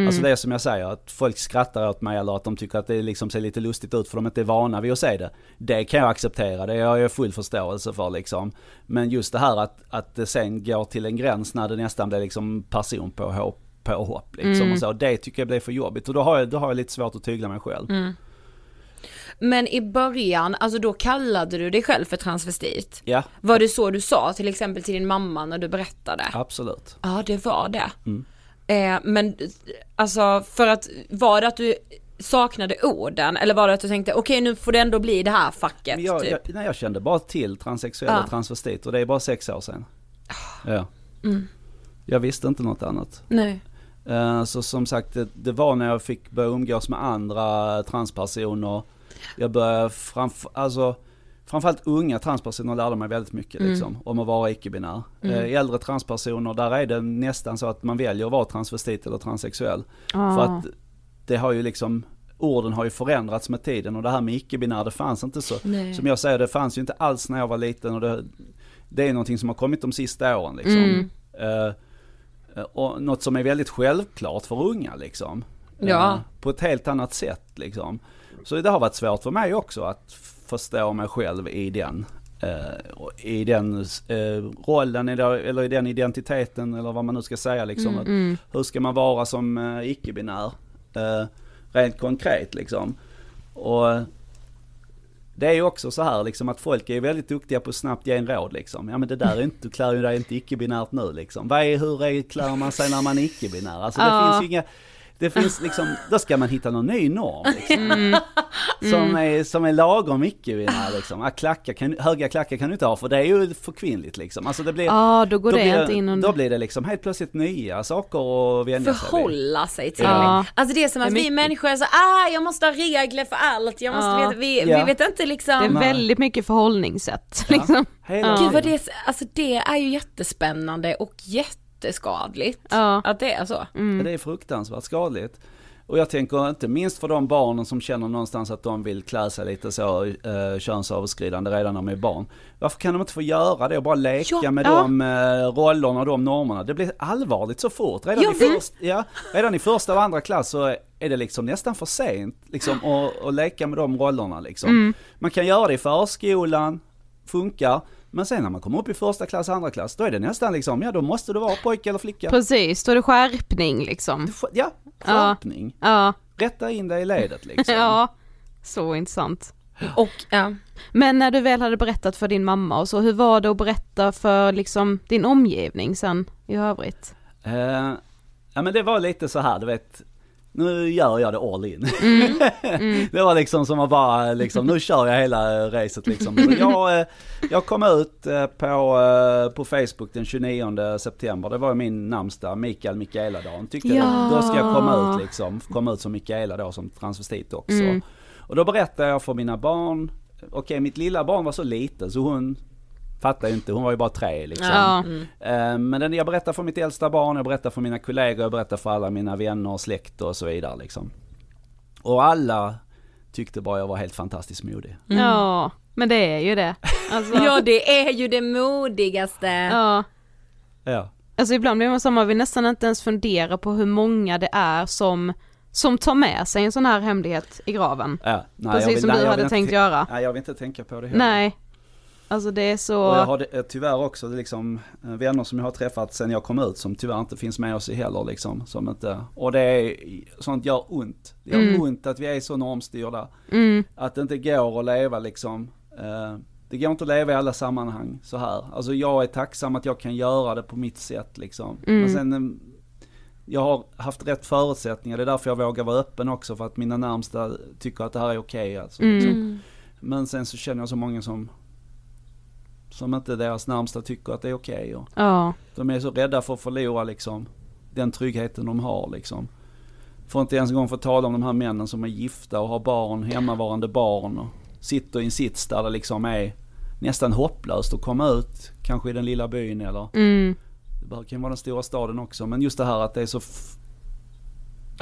Alltså det är som jag säger, att folk skrattar åt mig eller att de tycker att det liksom ser lite lustigt ut för de inte är vana vid att se det. Det kan jag acceptera, det har jag full förståelse för liksom. Men just det här att, att det sen går till en gräns när det nästan blir liksom person på hopp, påhopp liksom och så. Det tycker jag blir för jobbigt och då har jag, då har jag lite svårt att tygla mig själv. Men i början, alltså då kallade du dig själv för transvestit. Ja, Var det så du sa till exempel till din mamma när du berättade? absolut. Ja, det var det. Mm. Eh, men alltså för att, var det att du saknade orden eller var det att du tänkte okej nu får det ändå bli det här facket jag, typ? jag, nej, jag kände bara till transsexuell Ja. och transvestit och det är bara sex år sedan. Ja. Mm. Jag visste inte något annat. Nej. Eh, Så som sagt, det, det var när jag fick börja umgås med andra transpersoner. Jag började framför, alltså framförallt unga transpersoner lärde mig väldigt mycket Mm. liksom, om att vara icke-binär. Eh, äldre transpersoner, där är det nästan så att man väljer att vara transvestit eller transsexuell. Ja. För att det har ju liksom, orden har ju förändrats med tiden och det här med icke-binär det fanns inte så. Nej. Som jag säger, det fanns ju inte alls när jag var liten och det, det är någonting som har kommit de sista åren liksom. Mm. Eh, och något som är väldigt självklart för unga liksom. Ja. Eh, på ett helt annat sätt liksom. Så det har varit svårt för mig också att förstå mig själv i den. eh, I den eh, rollen eller i den identiteten eller vad man nu ska säga liksom. Att, hur ska man vara som icke-binär? eh, rent konkret liksom. Och det är ju också så här liksom att folk är väldigt duktiga på att snabbt ge en råd liksom. Ja men det där är inte, du klär ju dig inte icke-binärt nu liksom. Vad är, hur är, klär man sig när man är icke-binär? Alltså det Ja. finns ju inga, det finns liksom, då ska man hitta någon ny norm liksom. Som, är, som är lagom icke-binär liksom. Ja, klackar kan, höga klackar kan du inte ha för det är ju för kvinnligt liksom. Alltså det blir, Ja, då går det blir, inte in under... Då blir det liksom helt plötsligt nya saker att vänja sig vid. Förhålla sig till. Ja. Alltså det är som att vi mycket. människor är så, ah jag måste ha regler för allt, jag måste Ja. veta, vi, Ja. vi vet inte liksom. Det är väldigt mycket förhållningssätt liksom. Gud vad det, är, alltså det är ju jättespännande och jätteskadligt. Ja. Att det är så. Ja, Det är fruktansvärt skadligt. Och jag tänker inte minst för de barnen som känner någonstans att de vill klä sig lite så eh, könsöverskridande redan när de är barn. Varför kan de inte få göra det och bara leka Ja, med ja. de eh, rollerna och de normerna? Det blir allvarligt så fort. Redan, Jag i, först, ja, redan i första och andra klass så är det liksom nästan för sent liksom, att, att leka med de rollerna. Liksom. Man kan göra det i förskolan, funkar. Men sen när man kommer upp i första klass, andra klass, då är det nästan liksom, ja då måste du vara pojke eller flicka. Precis, då är det skärpning liksom. Ja, skärpning. Ja, Rätta in dig i ledet liksom. ja. Så intressant. Och ja. Men när du väl hade berättat för din mamma och så, hur var det att berätta för liksom din omgivning sen i övrigt? Eh, ja men det var lite så här, du vet, nu gör jag det all in. det var liksom som att bara, liksom, nu kör jag hela racet liksom. Så jag, eh, jag kom ut eh, på, eh, på Facebook den 29 september, det var min namnsdag, Mikael Mikaela-dagen. Tyckte Ja. då ska jag komma ut liksom, komma ut som Mikaela då som transvestit också. Och då berättade jag för mina barn, okej mitt lilla barn var så liten så hon fattade ju inte, hon var ju bara tre liksom. Ja. Eh, Men den, jag berättar för mitt äldsta barn, jag berättar för mina kollegor, jag berättar för alla mina vänner och släkt och så vidare liksom. Och alla tyckte bara jag var helt fantastiskt modig. Ja, men det är ju det. Alltså, ja det är ju det modigaste. ja. Ja. Alltså ibland blir man så man vill nästan inte ens fundera på hur många det är som, som tar med sig en sån här hemlighet i graven. ja. Nej, Precis jag vill- som nej, du hade tänkt göra. Nej jag vill inte tänka på det heller. Nej. Alltså det är så... Och jag har det- eh, tyvärr också liksom eh, vänner som jag har träffat sen jag kom ut som tyvärr inte finns med oss i heller liksom. Som inte, och det är, sånt gör ont. Det gör ont att vi är så normstyrda. Mm. Att det inte går att leva liksom. Eh, det går inte att leva i alla sammanhang så här. Alltså jag är tacksam att jag kan göra det på mitt sätt liksom. Men sen, eh, jag har haft rätt förutsättningar. Det är därför jag vågar vara öppen också. För att mina närmsta tycker att det här är okej alltså. Liksom. Men sen så känner jag så många som som inte deras närmsta tycker att det är okej. och Ja. De är så rädda för att förlora liksom den tryggheten de har liksom. Får inte ens en gång få tala om de här männen som är gifta och har barn, hemmavarande barn och sitter i en sits där det liksom är nästan hopplöst att komma ut, kanske i den lilla byn eller Mm. det kan vara den stora staden också. Men just det här att det är så,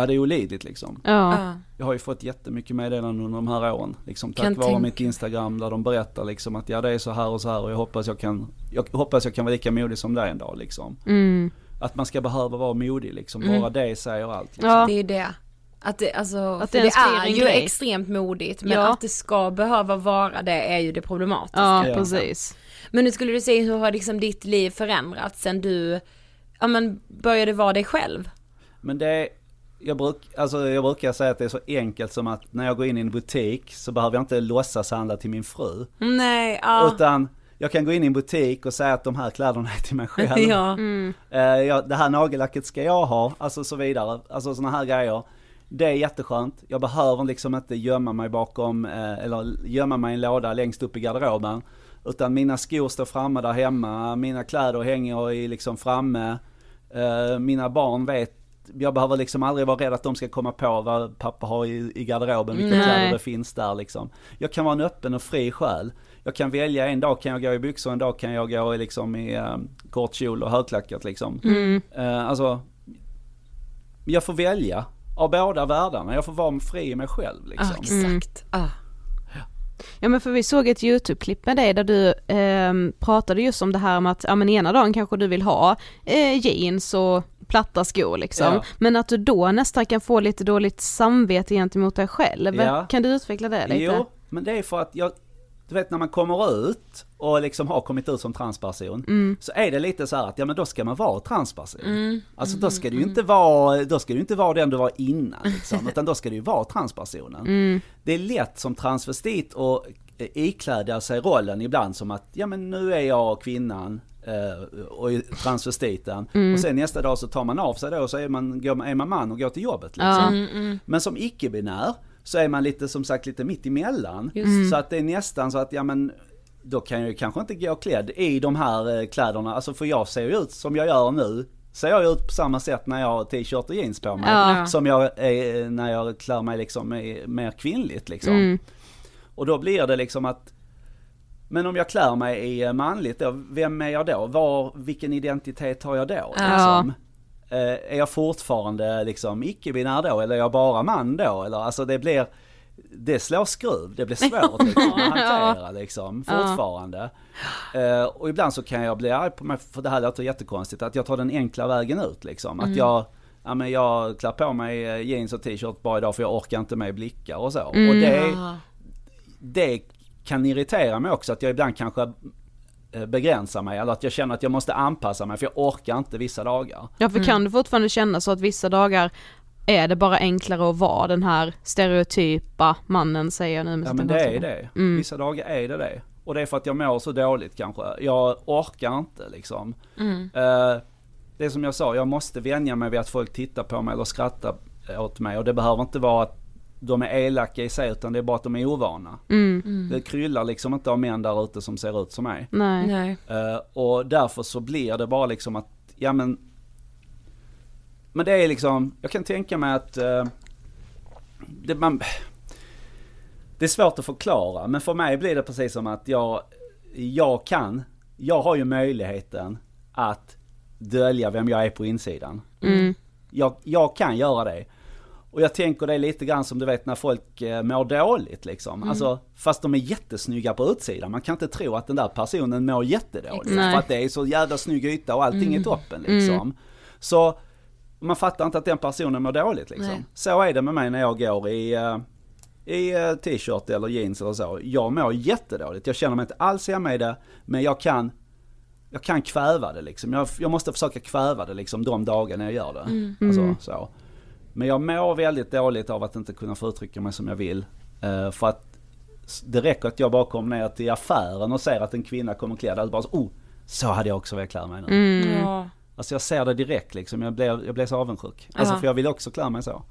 ja det är olidligt liksom. Ja. Ja. Jag har ju fått jättemycket meddelanden under de här åren. Liksom, tack Kan vare mitt Instagram där de berättar liksom att ja det är så här och så här och jag hoppas jag kan, jag hoppas jag kan vara lika modig som dig en dag liksom. Mm. Att man ska behöva vara modig liksom, bara det säger allt. Liksom. Ja. Det är ju det. Att det, alltså, Att det det, är ju grej. extremt modigt men Ja. att det ska behöva vara det är ju det problematiska. Ja, Ja. precis. Men nu skulle du säga hur har liksom ditt liv förändrats sen du, ja men började vara dig själv? Men det är, jag, bruk, alltså jag brukar säga att det är så enkelt som att när jag går in i en butik så behöver jag inte låtsas handla till min fru. Nej, ja. Utan jag kan gå in i en butik och säga att de här kläderna är till mig själv. ja. Eh, ja, det här nagellacket ska jag ha, alltså så vidare. Alltså sådana här grejer. Det är jätteskönt. Jag behöver liksom inte gömma mig bakom, eh, eller gömma mig i en låda längst upp i garderoben. Utan mina skor står framme där hemma, mina kläder hänger i liksom framme. Eh, mina barn vet jag behöver liksom aldrig vara rädd att de ska komma på vad pappa har i, i garderoben, vilka kläder det finns där liksom. Jag kan vara en öppen och fri själ. Jag kan välja, en dag kan jag gå i byxor, en dag kan jag gå i, liksom, i uh, kort kjol och högklackat liksom. Mm. Uh, alltså, jag får välja av båda världarna, jag får vara fri i mig själv liksom. Ah, exakt. Ah. Ja men för vi såg ett YouTube-klipp med dig där du eh, pratade just om det här med att, ja men ena dagen kanske du vill ha eh, jeans och platta skor liksom. Ja. Men att du då nästan kan få lite dåligt samvete gentemot dig själv. Ja. Kan du utveckla det lite? Jo, men det är för att jag, du vet när man kommer ut och liksom har kommit ut som transperson, Mm. så är det lite så här att ja men då ska man vara transperson. Alltså då ska du ju inte vara, då ska du inte vara den du var innan liksom, utan då ska du ju vara transpersonen. Mm. Det är lätt som transvestit att eh, ikläda sig rollen ibland som att ja men nu är jag kvinnan eh, och transvestiten Mm. och sen nästa dag så tar man av sig då och så är man, går är man man och går till jobbet liksom. Ja. Men som icke-binär så är man lite som sagt lite mitt emellan. Så att det är nästan så att ja men då kan jag ju kanske inte gå klädd i de här eh, kläderna, alltså för jag ser ju ut som jag gör nu. Ser jag ut på samma sätt när jag har t-shirt och jeans på mig. Ja. Som jag är när jag klär mig liksom mer kvinnligt liksom. Och då blir det liksom att men om jag klär mig i eh, manligt då, vem är jag då? Var, vilken identitet har jag då? Liksom? Eh, är jag fortfarande liksom icke-binär då eller är jag bara man då? Eller alltså det blir, det slår skruv, det blir svårt liksom, att hantera liksom fortfarande. Eh, och ibland så kan jag bli arg på mig, för det här låter jättekonstigt, att jag tar den enkla vägen ut liksom. Att jag, ja men jag klär på mig eh, jeans och t-shirt bara idag för jag orkar inte med blickar och så. Och det, det kan irritera mig också att jag ibland kanske eh, begränsar mig eller att jag känner att jag måste anpassa mig för jag orkar inte vissa dagar. Ja för kan du fortfarande känna så att vissa dagar är det bara enklare att vara den här stereotypa mannen säger jag nu med Ja men det är det. Vissa dagar är det det. Och det är för att jag mår så dåligt kanske. Jag orkar inte liksom. Eh, det är som jag sa, jag måste vänja mig vid att folk tittar på mig eller skrattar åt mig. Och det behöver inte vara att de är elaka i sig utan det är bara att de är ovana. Det kryllar liksom inte av män där ute som ser ut som mig. Nej. Nej. Eh, och därför så blir det bara liksom att, ja men Men det är liksom, jag kan tänka mig att eh, det, man, det är svårt att förklara men för mig blir det precis som att jag, jag kan, jag har ju möjligheten att dölja vem jag är på insidan. Jag, jag kan göra det. Och jag tänker det är lite grann som du vet när folk eh, mår dåligt liksom. Alltså, fast de är jättesnygga på utsidan. Man kan inte tro att den där personen mår jättedåligt. Nej. För att det är så jävla snygg yta och allting är toppen liksom. Så man fattar inte att den personen mår dåligt liksom. Nej. Så är det med mig när jag går i, eh, i eh, t-shirt eller jeans eller så. Jag mår jättedåligt. Jag känner mig inte alls hemma i det. Men jag kan jag kan kväva det liksom. Jag, jag måste försöka kväva det liksom de dagarna jag gör det. Alltså, så. Men jag mår väldigt dåligt av att inte kunna få uttrycka mig som jag vill. Eh, för att det räcker att jag bara kommer ner till affären och ser att en kvinna kommer klädd. Alltså bara så, oh, så hade jag också velat klä mig nu. Ja. Alltså jag ser det direkt liksom. Jag blev, jag blev så avundsjuk. Alltså för jag vill också klä mig så.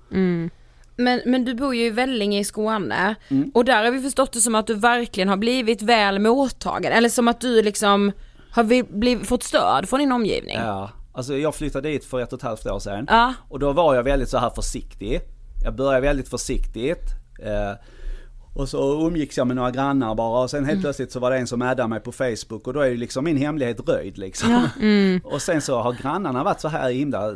Men, men du bor ju i Vellinge i Skåne Mm. och där har vi förstått det som att du verkligen har blivit väl mottagen eller som att du liksom har vi blivit, fått stöd från din omgivning. Ja, alltså jag flyttade dit för ett och ett halvt år sedan. Ja. Och då var jag väldigt så här försiktig. Jag började väldigt försiktigt. Eh, och så umgicks jag med några grannar bara och sen helt plötsligt så var det en som addade mig på Facebook och då är ju liksom min hemlighet röjd liksom. Och sen så har grannarna varit så här himla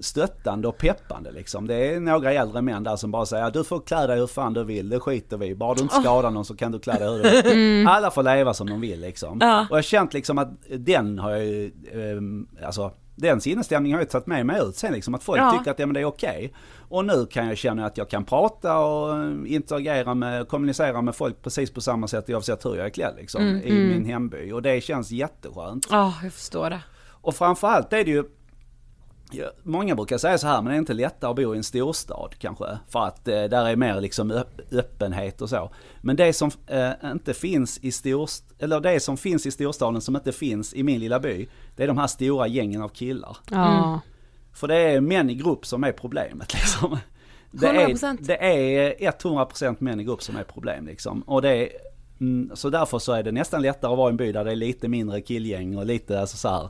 stöttande och peppande liksom. Det är några äldre män där som bara säger att du får klä dig hur fan du vill, det skiter vi. Bara du inte skadar någon så kan du klä dig hur du vill. Alla får leva som de vill liksom. Ja. Och jag har känt liksom att den har jag ju, ehm, alltså den sinnesstämningen har jag tagit med mig ut sen liksom. Att folk Ja. tycker att ja, men det är okej. Och nu kan jag känna att jag kan prata och eh, interagera med, kommunicera med folk precis på samma sätt oavsett hur jag är klädd liksom. I min hemby. Och det känns jätteskönt. Ja, jag förstår det. Och framförallt är det ju Ja, många brukar säga så här, men det är inte lättare att bo i en storstad kanske. För att eh, där är mer liksom öpp- öppenhet och så. Men det som eh, inte finns i storst eller det som finns i storstaden som inte finns i min lilla by, det är de här stora gängen av killar. Ja. För det är män i grupp som är problemet liksom. Det är, 100%. det är 100% män i grupp som är problem liksom. Och det är, mm, så därför så är det nästan lättare att vara i en by där det är lite mindre killgäng och lite alltså så här.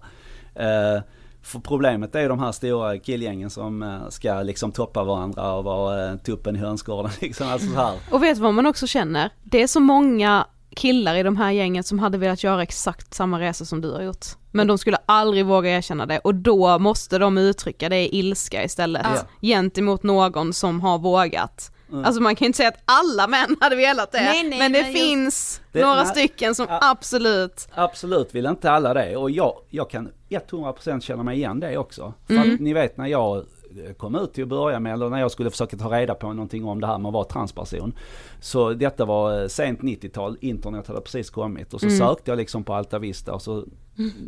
Eh, För problemet är ju de här stora killgängen som eh, ska liksom toppa varandra och vara eh, tuppen i hönsgården liksom. Alltså så här. Och vet du vad man också känner? Det är så många killar i de här gängen som hade velat göra exakt samma resa som du har gjort. Men de skulle aldrig våga erkänna det och då måste de uttrycka det i ilska istället. Ja. Gentemot någon som har vågat. Alltså man kan ju inte säga att alla män hade velat det, Nej, nej, men det just- finns Det- några nej. stycken som absolut, Absolut vill inte alla det och jag, jag kan 100% känna mig igen det också. För Mm. att ni vet när jag kom ut till att börja med, eller när jag skulle försöka ta reda på någonting om det här med att vara transperson. Så detta var eh, sent 90-tal, internet hade precis kommit och så sökte jag liksom på Alta Vista och så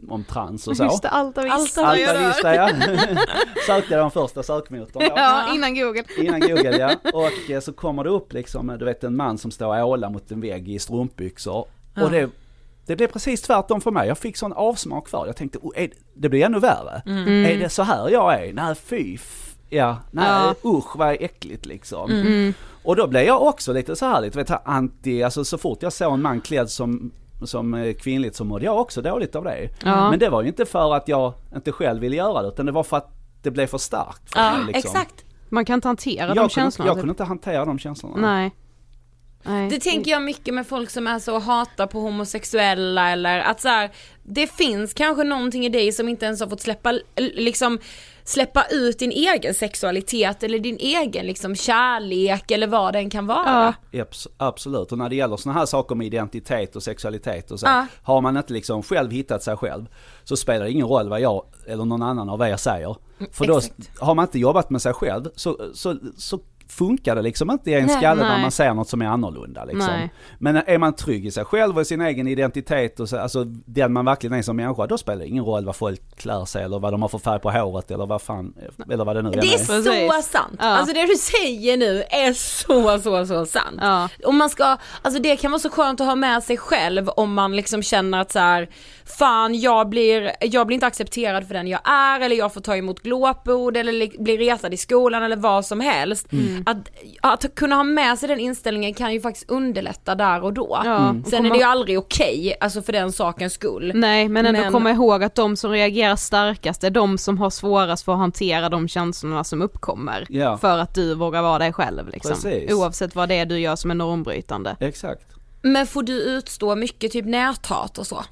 om trans och så. just det, Alta Vista. Alta Alta Vista ja. sökte jag de första sökmotorn då. Ja, innan google. Innan google ja. Och eh, så kommer det upp liksom, du vet en man som står och ålar mot en vägg i strumpbyxor. Och det, det blev precis tvärtom för mig. Jag fick sån avsmak för. Jag tänkte, oh, är, det- det blir ännu värre. Är det så här jag är? Nej fy. f- Ja, nej Ja. usch vad äckligt liksom. Och då blev jag också lite så här lite, vet du, anti, alltså så fort jag såg en man klädd som som eh, kvinnligt så mådde jag också dåligt av det. Ja. Men det var ju inte för att jag inte själv ville göra det utan det var för att det blev för starkt för Ja, mig liksom. exakt. Man kan inte hantera Jag, de kunde, känslorna. jag typ. kunde inte hantera de känslorna. Nej. Nej. Det tänker jag mycket med folk som är så hatar på homosexuella eller att så här, det finns kanske någonting i dig som inte ens har fått släppa, liksom släppa ut din egen sexualitet eller din egen liksom kärlek eller vad den kan vara. Abs- absolut, och när det gäller sådana här saker med identitet och sexualitet och så. Ja. Har man inte liksom själv hittat sig själv så spelar det ingen roll vad jag eller någon annan av er säger. För då exakt. har man inte jobbat med sig själv så, så, så funkar det liksom inte i en skalle när man ser något som är annorlunda liksom. Nej. Men är man trygg i sig själv och i sin egen identitet och så, alltså den man verkligen är som människa, då spelar det ingen roll vad folk klär sig eller vad de har för färg på håret eller vad fan, eller vad det nu än Det är är. så Precis. sant. Ja. Alltså det du säger nu är så, så, så sant. Ja. Och man ska, alltså det kan vara så skönt att ha med sig själv om man liksom känner att så här, fan jag blir, jag blir inte accepterad för den jag är eller jag får ta emot glåpord eller li- bli retad i skolan eller vad som helst. Att, att kunna ha med sig den inställningen kan ju faktiskt underlätta där och då. Ja, Mm. och Sen är det ju aldrig okej, alltså för den sakens skull. Nej men ändå Men- komma ihåg att de som reagerar starkast är de som har svårast för att hantera de känslorna som uppkommer. Ja. För att du vågar vara dig själv liksom. Precis. Oavsett vad det är du gör som är normbrytande. Exakt. Men får du utstå mycket typ näthat och så?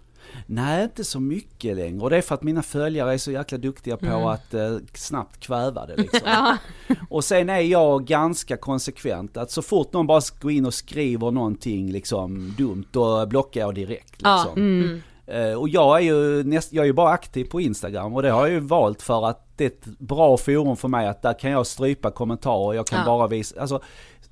Nej, inte så mycket längre. Och det är för att mina följare är så jäkla duktiga på att eh, snabbt kväva det liksom. Och sen är jag ganska konsekvent. Att så fort någon bara går in och skriver någonting liksom dumt, då blockar jag direkt liksom. Eh, Och jag är ju näst, jag är ju bara aktiv på Instagram och det har jag ju valt för att det är ett bra forum för mig att där kan jag strypa kommentarer, jag kan Ja. bara visa, alltså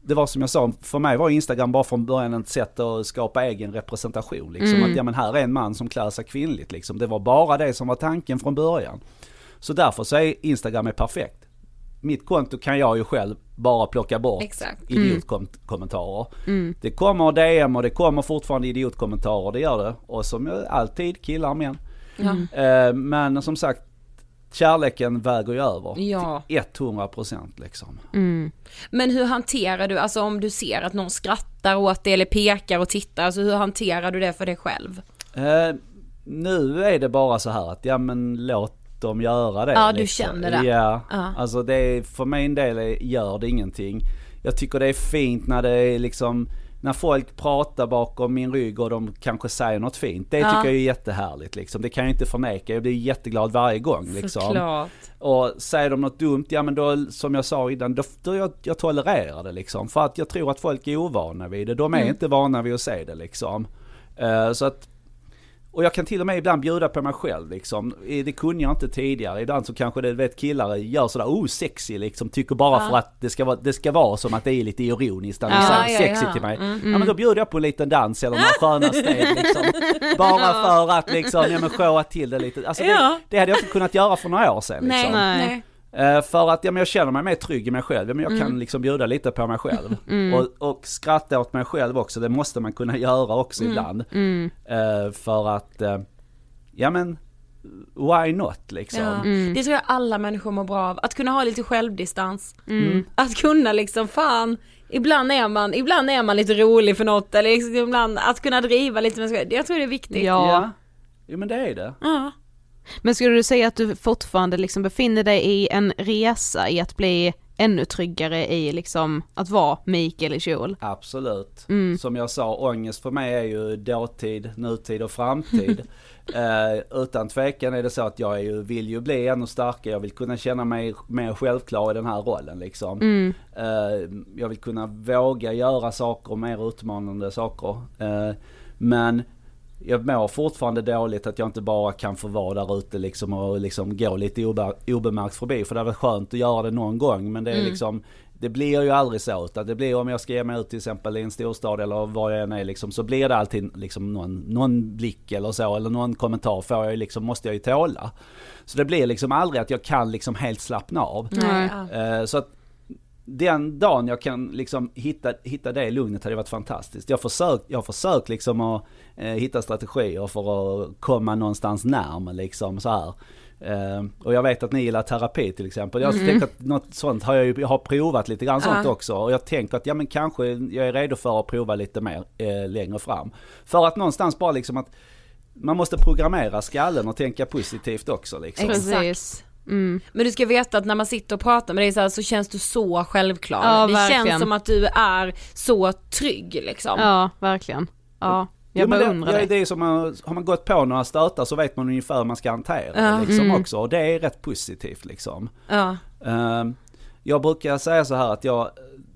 det var som jag sa, för mig var Instagram bara från början ett sätt att skapa egen representation. Liksom. Att ja men här är en man som klär sig kvinnligt liksom. Det var bara det som var tanken från början. Så därför så är Instagram är perfekt. Mitt konto kan jag ju själv bara plocka bort Exakt. idiotkommentarer. Det kommer DM och det kommer fortfarande idiotkommentarer, det gör det. Och som alltid, killar män. Eh, Men som sagt, kärleken väger ju över. Ja. Till 100% liksom. Men hur hanterar du, alltså om du ser att någon skrattar åt det eller pekar och tittar, alltså hur hanterar du det för dig själv? Eh, nu är det bara så här att, ja men låt dem göra det. Ja, du känner det. Ja, Ja. alltså det är, för min del är, gör det ingenting. Jag tycker det är fint när det är liksom, när folk pratar bakom min rygg och de kanske säger något fint. Det Ja. tycker jag är jättehärligt liksom. Det kan jag inte förneka, jag blir jätteglad varje gång liksom. Såklart. Och säger de något dumt, ja men då som jag sa innan, då, då jag, jag tolererar det liksom. För att jag tror att folk är ovana vid det. De är inte vana vid att se det liksom. Eh, så att, och jag kan till och med ibland bjuda på mig själv liksom. Det kunde jag inte tidigare. Ibland så kanske det, vet killar gör sådär, oh sexy liksom. Tycker bara för att det ska, vara, det ska vara som att det är lite ironiskt när de Ja, säger ja, sexy ja. till mig. Ja men då bjuder jag på en liten dans eller några sköna steg liksom. Bara för att liksom, ja men showa till det lite. Alltså Ja. det, det hade jag inte kunnat göra för några år sedan Nej, liksom. Nej. nej. Eh, för att ja, men jag känner mig mer trygg i mig själv. Ja, men jag kan liksom bjuda lite på mig själv. Och, och skratta åt mig själv också, det måste man kunna göra också ibland. Eh, för att, eh, ja men, why not liksom? Ja. Det tror jag alla människor mår bra av, att kunna ha lite självdistans. Att kunna liksom, fan, ibland är man, ibland är man lite rolig för något eller liksom ibland att kunna driva lite med sig själv. Jag tror det är viktigt. Ja. Ja. Jo men det är det. Ja. Men skulle du säga att du fortfarande liksom befinner dig i en resa i att bli ännu tryggare i liksom att vara Mikael i kjol? Absolut. Mm. Som jag sa, ångest för mig är ju dåtid, nutid och framtid. eh, utan tvekan är det så att jag ju, vill ju bli ännu starkare, jag vill kunna känna mig mer självklar i den här rollen liksom. Mm. Eh, jag vill kunna våga göra saker, mer utmanande saker. Eh, men jag mår fortfarande dåligt att jag inte bara kan få vara där ute liksom och liksom gå lite obe, obemärkt förbi. För det är väl skönt att göra det någon gång men det är Mm. liksom det blir ju aldrig så utan det blir om jag ska ge mig ut till exempel i en storstad eller var jag än är liksom så blir det alltid liksom någon, någon blick eller så eller någon kommentar får jag ju liksom, måste jag ju tåla. Så det blir liksom aldrig att jag kan liksom helt slappna av. Ja. Eh, Så att den dagen jag kan liksom hitta, hitta det lugnet hade varit fantastiskt. Jag har försökt, jag har försökt liksom att eh, hitta strategier för att komma någonstans närmare liksom så här. Eh, och jag vet att ni gillar terapi till exempel. Jag tänker att något sånt har jag ju, jag har provat lite grann sånt Ja. också. Och jag tänker att ja men kanske jag är redo för att prova lite mer eh, längre fram. För att någonstans bara liksom att man måste programmera skallen och tänka positivt också liksom. Exakt. Mm. Men du ska veta att när man sitter och pratar med dig så, här, så känns du så självklar. Ja, det verkligen. känns som att du är så trygg liksom. Ja, verkligen. Ja, jag Jo, men det, det. det är som har man gått på några stötar så vet man ungefär hur man ska hantera Ja. det liksom Mm. också. Och det är rätt positivt liksom. Ja. Ehm, jag brukar säga så här att jag,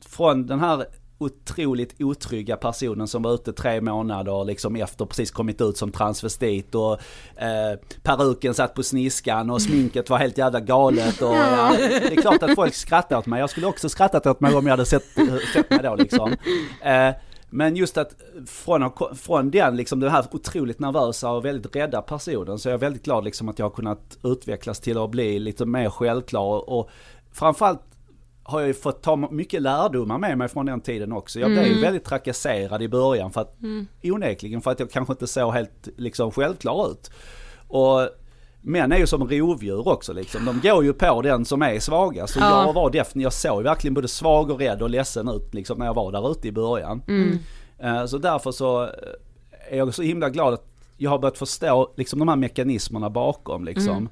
från den här otroligt otrygga personen som var ute tre månader liksom efter precis kommit ut som transvestit och eh, peruken satt på sniskan och sminket var helt jävla galet och ja, det är klart att folk skrattar åt mig. Jag skulle också skrattat åt mig om jag hade sett, eh, sett mig då liksom. Eh, men just att från, från den, liksom den här otroligt nervösa och väldigt rädda personen så är jag väldigt glad liksom att jag har kunnat utvecklas till att bli lite mer självklar och framförallt har jag ju fått ta mycket lärdomar med mig från den tiden också. Jag blev ju väldigt trakasserad i början för att, onekligen för att jag kanske inte såg helt liksom självklar ut. Och män är ju som rovdjur också liksom. De går ju på den som är svagast. Och Ja. jag var definitivt, jag såg verkligen både svag och rädd och ledsen ut liksom när jag var där ute i början. Eh, Så därför så eh, är jag så himla glad att jag har börjat förstå liksom de här mekanismerna bakom liksom.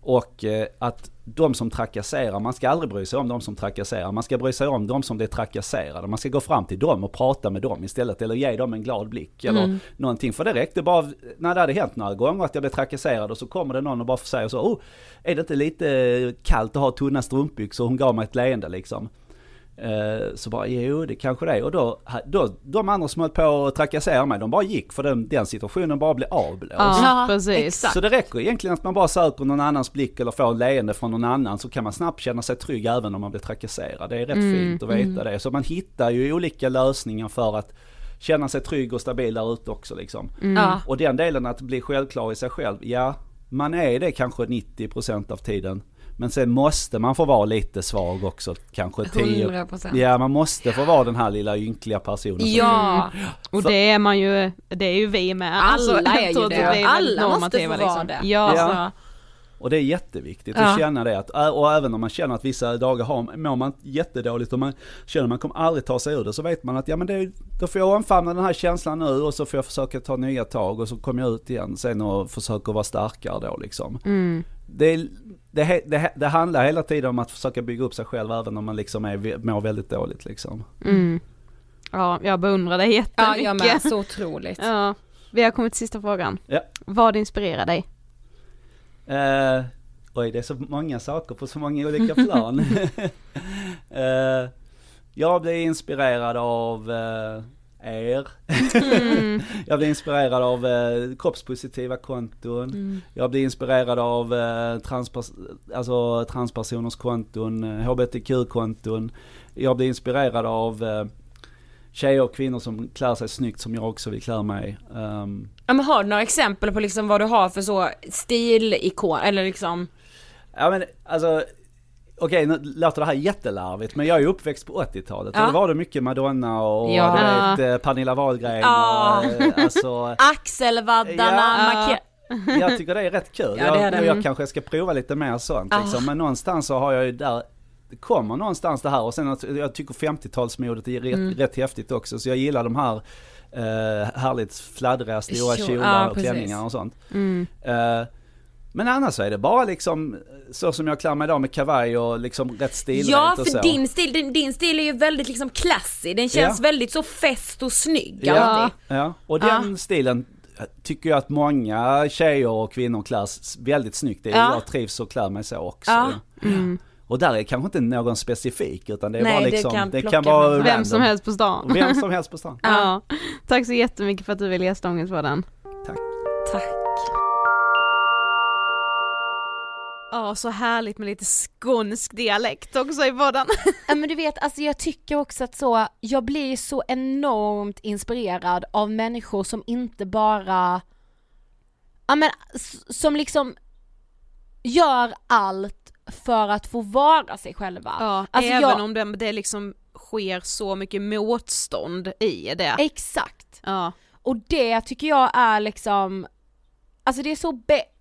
Och eh, att de som trakasserar, man ska aldrig bry sig om de som trakasserar, man ska bry sig om de som blir trakasserade. Man ska gå fram till dem och prata med dem istället, eller ge dem en glad blick eller någonting. För det räckte bara, när det hade hänt några gånger att jag blev trakasserad och så kommer det någon och bara säger så, oh, är det inte lite kallt att ha tunna strumpbyxor? Hon gav mig ett leende liksom. Eh, Så bara, jo det kanske det är. Och då, då, de andra som höll på att trakassera mig, de bara gick för den, den situationen bara blev avblåst. Ja, precis. exakt. Så det räcker egentligen att man bara söker någon annans blick eller får leende från någon annan så kan man snabbt känna sig trygg även om man blir trakasserad. Det är rätt fint att veta det. Så man hittar ju olika lösningar för att känna sig trygg och stabil där ute också liksom. Ja. Och den delen att bli självklar i sig själv, ja man är det kanske 90% av tiden. Men sen måste man få vara lite svag också, kanske 10. 100%. Ja man måste få vara den här lilla ynkliga personen. som- Ja, Och det är man ju, det är ju vi med. Alla är ju det. Alla måste få vara liksom. det. Ja. Ja. Alltså, Och det är jätteviktigt Ja. att känna det. Att, och även om man känner att vissa dagar har, mår man jättedåligt och man känner att man kommer aldrig ta sig ur det så vet man att ja men det, då får jag omfamna den här känslan nu och så får jag försöka ta nya tag och så kommer jag ut igen sen och försöker vara starkare då liksom. Mm. Det, det, det, det handlar hela tiden om att försöka bygga upp sig själv även om man liksom är, mår väldigt dåligt liksom. Mm. Ja, jag beundrar dig ja, jättemycket. jag med, så otroligt. Ja. Vi har kommit till sista frågan. Ja. Vad inspirerar dig? Eh, oj, det är så många saker på så många olika plan. eh, jag blir inspirerad av eh, er. jag blir inspirerad av eh, kroppspositiva konton. Jag blir inspirerad av eh, transpers alltså, transpersoners konton, eh, hbtq-konton. Jag blir inspirerad av eh, tjejer och kvinnor som klär sig snyggt som jag också vill klä mig. Um, Ja, men har du några exempel på liksom vad du har för så stilikon, eller liksom? Ja men alltså, okej nu låter det här jättelarvigt men jag är uppväxt på 80-talet Ja. och då var det mycket Madonna och Ja. du vet, eh, Pernilla Wahlgren Ja. och eh, alltså, Axelvaddarna, Ja. jag tycker det är rätt kul. Ja, det är jag, det. jag kanske ska prova lite mer sånt Ah. liksom. men någonstans så har jag ju där det kommer någonstans det här och sen jag tycker 50-talsmodet är rätt, Mm. rätt häftigt också så jag gillar de här eh, härligt fladdriga stora Kjol- kjolar ja, och precis. klänningar och sånt. Mm. Eh, Men annars så är det bara liksom så som jag klär mig idag med kavaj och liksom rätt stilrent Ja och för så. din stil, din, din stil är ju väldigt liksom classy, den känns Ja. väldigt så fest och snygg Ja, alltid. ja. och den stilen tycker jag att många tjejer och kvinnor klär väldigt snyggt i. Ja. Jag trivs och klär mig så också. Ja. Och där är kanske inte någon specifik utan det är Nej, bara det liksom, kan det kan vara Vem random. som helst på stan. Vem som helst på stan. Ja. Tack så jättemycket för att du ville gästa Ångestpodden. Ja, så härligt med lite skånsk dialekt också i podden. Ja men du vet, alltså jag tycker också att så, jag blir så enormt inspirerad av människor som inte bara, ja men som liksom gör allt för att få vara sig själva. Ja, Alltså, även jag- om det, det liksom sker så mycket motstånd i det. Exakt. Ja. Och det tycker jag är liksom, alltså det är så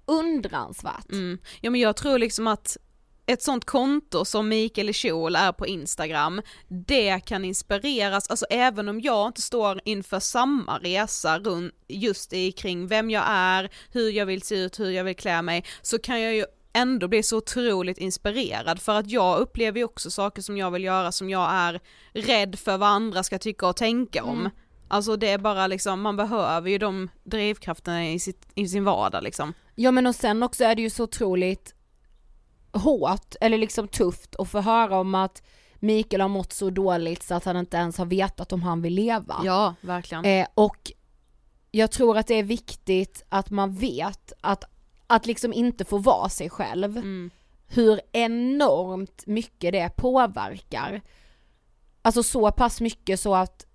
beundransvärt. Mm. Ja men jag tror liksom att ett sånt konto som Mikael Kjol är på Instagram, det kan inspireras, alltså även om jag inte står inför samma resa runt just i kring vem jag är, hur jag vill se ut, hur jag vill klä mig, så kan jag ju ändå bli så otroligt inspirerad för att jag upplever ju också saker som jag vill göra som jag är rädd för vad andra ska tycka och tänka om. Alltså det är bara liksom, man behöver ju de drivkrafterna i, sitt, i sin vardag liksom. Ja men och sen också är det ju så otroligt hårt, eller liksom tufft att få höra om att Mikael har mått så dåligt så att han inte ens har vetat om han vill leva. Ja, verkligen. Eh, och jag tror att det är viktigt att man vet att, att liksom inte få vara sig själv, Mm. hur enormt mycket det påverkar. Alltså så pass mycket så att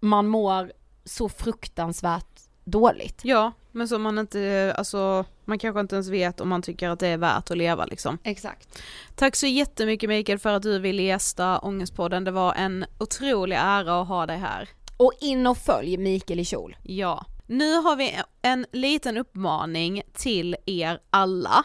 man mår så fruktansvärt dåligt. Ja, men som man inte, alltså man kanske inte ens vet om man tycker att det är värt att leva liksom. Exakt. Tack så jättemycket Mikael för att du ville gästa Ångestpodden, det var en otrolig ära att ha dig här. Och in och följ Mikael i kjol. Ja. Nu har vi en liten uppmaning till er alla.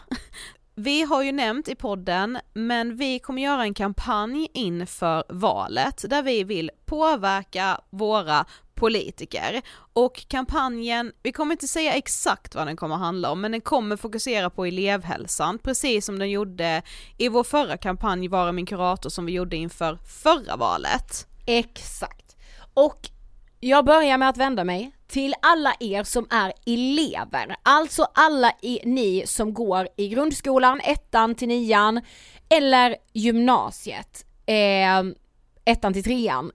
Vi har ju nämnt i podden, men vi kommer göra en kampanj inför valet där vi vill påverka våra politiker. Och kampanjen, vi kommer inte säga exakt vad den kommer handla om, men den kommer fokusera på elevhälsan, precis som den gjorde i vår förra kampanj Vara min kurator som vi gjorde inför förra valet. Exakt. Och jag börjar med att vända mig till alla er som är elever, alltså alla i, ni som går i grundskolan, ettan till nian, eller gymnasiet, eh, ettan till trean,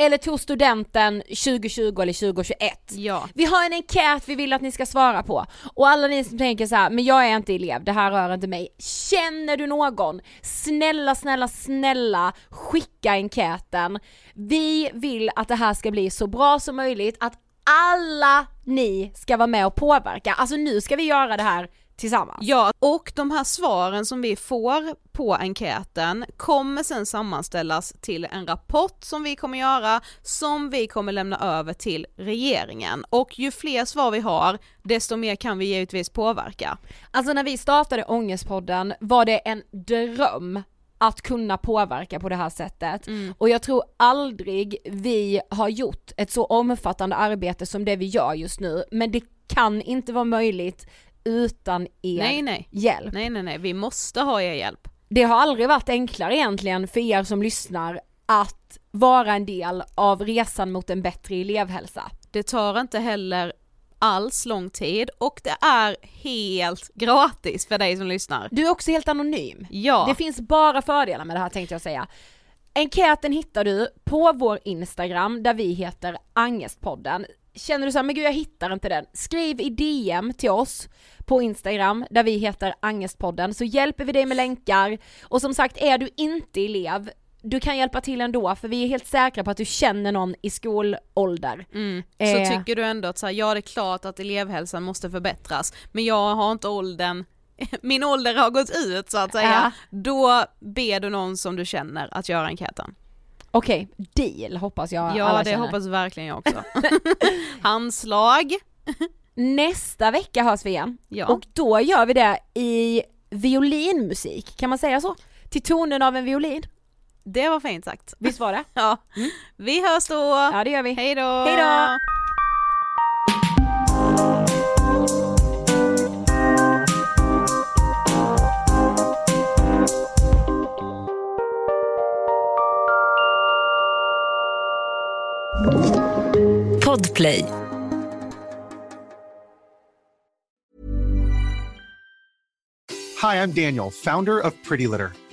eller tog studenten 2020 eller 2021. Ja. Vi har en enkät vi vill att ni ska svara på. Och alla ni som tänker så här, men jag är inte elev, det här rör inte mig. Känner du någon? Snälla, snälla, snälla skicka enkäten. Vi vill att det här ska bli så bra som möjligt, att alla ni ska vara med och påverka. Alltså nu ska vi göra det här tillsammans. Ja, och de här svaren som vi får på enkäten kommer sen sammanställas till en rapport som vi kommer göra, som vi kommer lämna över till regeringen. Och ju fler svar vi har, desto mer kan vi givetvis påverka. Alltså när vi startade Ångestpodden var det en dröm att kunna påverka på det här sättet. Och jag tror aldrig vi har gjort ett så omfattande arbete som det vi gör just nu, men det kan inte vara möjligt utan er Nej, nej. hjälp. Nej, nej, nej, vi måste ha er hjälp. Det har aldrig varit enklare egentligen för er som lyssnar att vara en del av resan mot en bättre elevhälsa. Det tar inte heller alls lång tid och det är helt gratis för dig som lyssnar. Du är också helt anonym. Ja. Det finns bara fördelar med det här tänkte jag säga. Enkäten hittar du på vår Instagram där vi heter Angestpodden. Känner du så här, men gud jag hittar inte den. Skriv i DM till oss på Instagram där vi heter Angestpodden så hjälper vi dig med länkar. Och som sagt, är du inte elev, du kan hjälpa till ändå för vi är helt säkra på att du känner någon i skolålder. Mm. Eh. Så tycker du ändå att så här, ja det är klart att elevhälsan måste förbättras, men jag har inte åldern, min ålder har gått ut så att säga, då ber du någon som du känner att göra enkäten. Okej, deal hoppas jag Ja alla det känner. hoppas verkligen jag också. Handslag. Nästa vecka hörs vi igen. Ja. Och då gör vi det i violinmusik, kan man säga så? Till tonen av en violin. Det var fint sagt. Visst var det? ja. Mm. Vi hörs då! Ja det gör vi. Hej då! Hej då! Podplay. Hi, I'm Daniel, founder of Pretty Litter.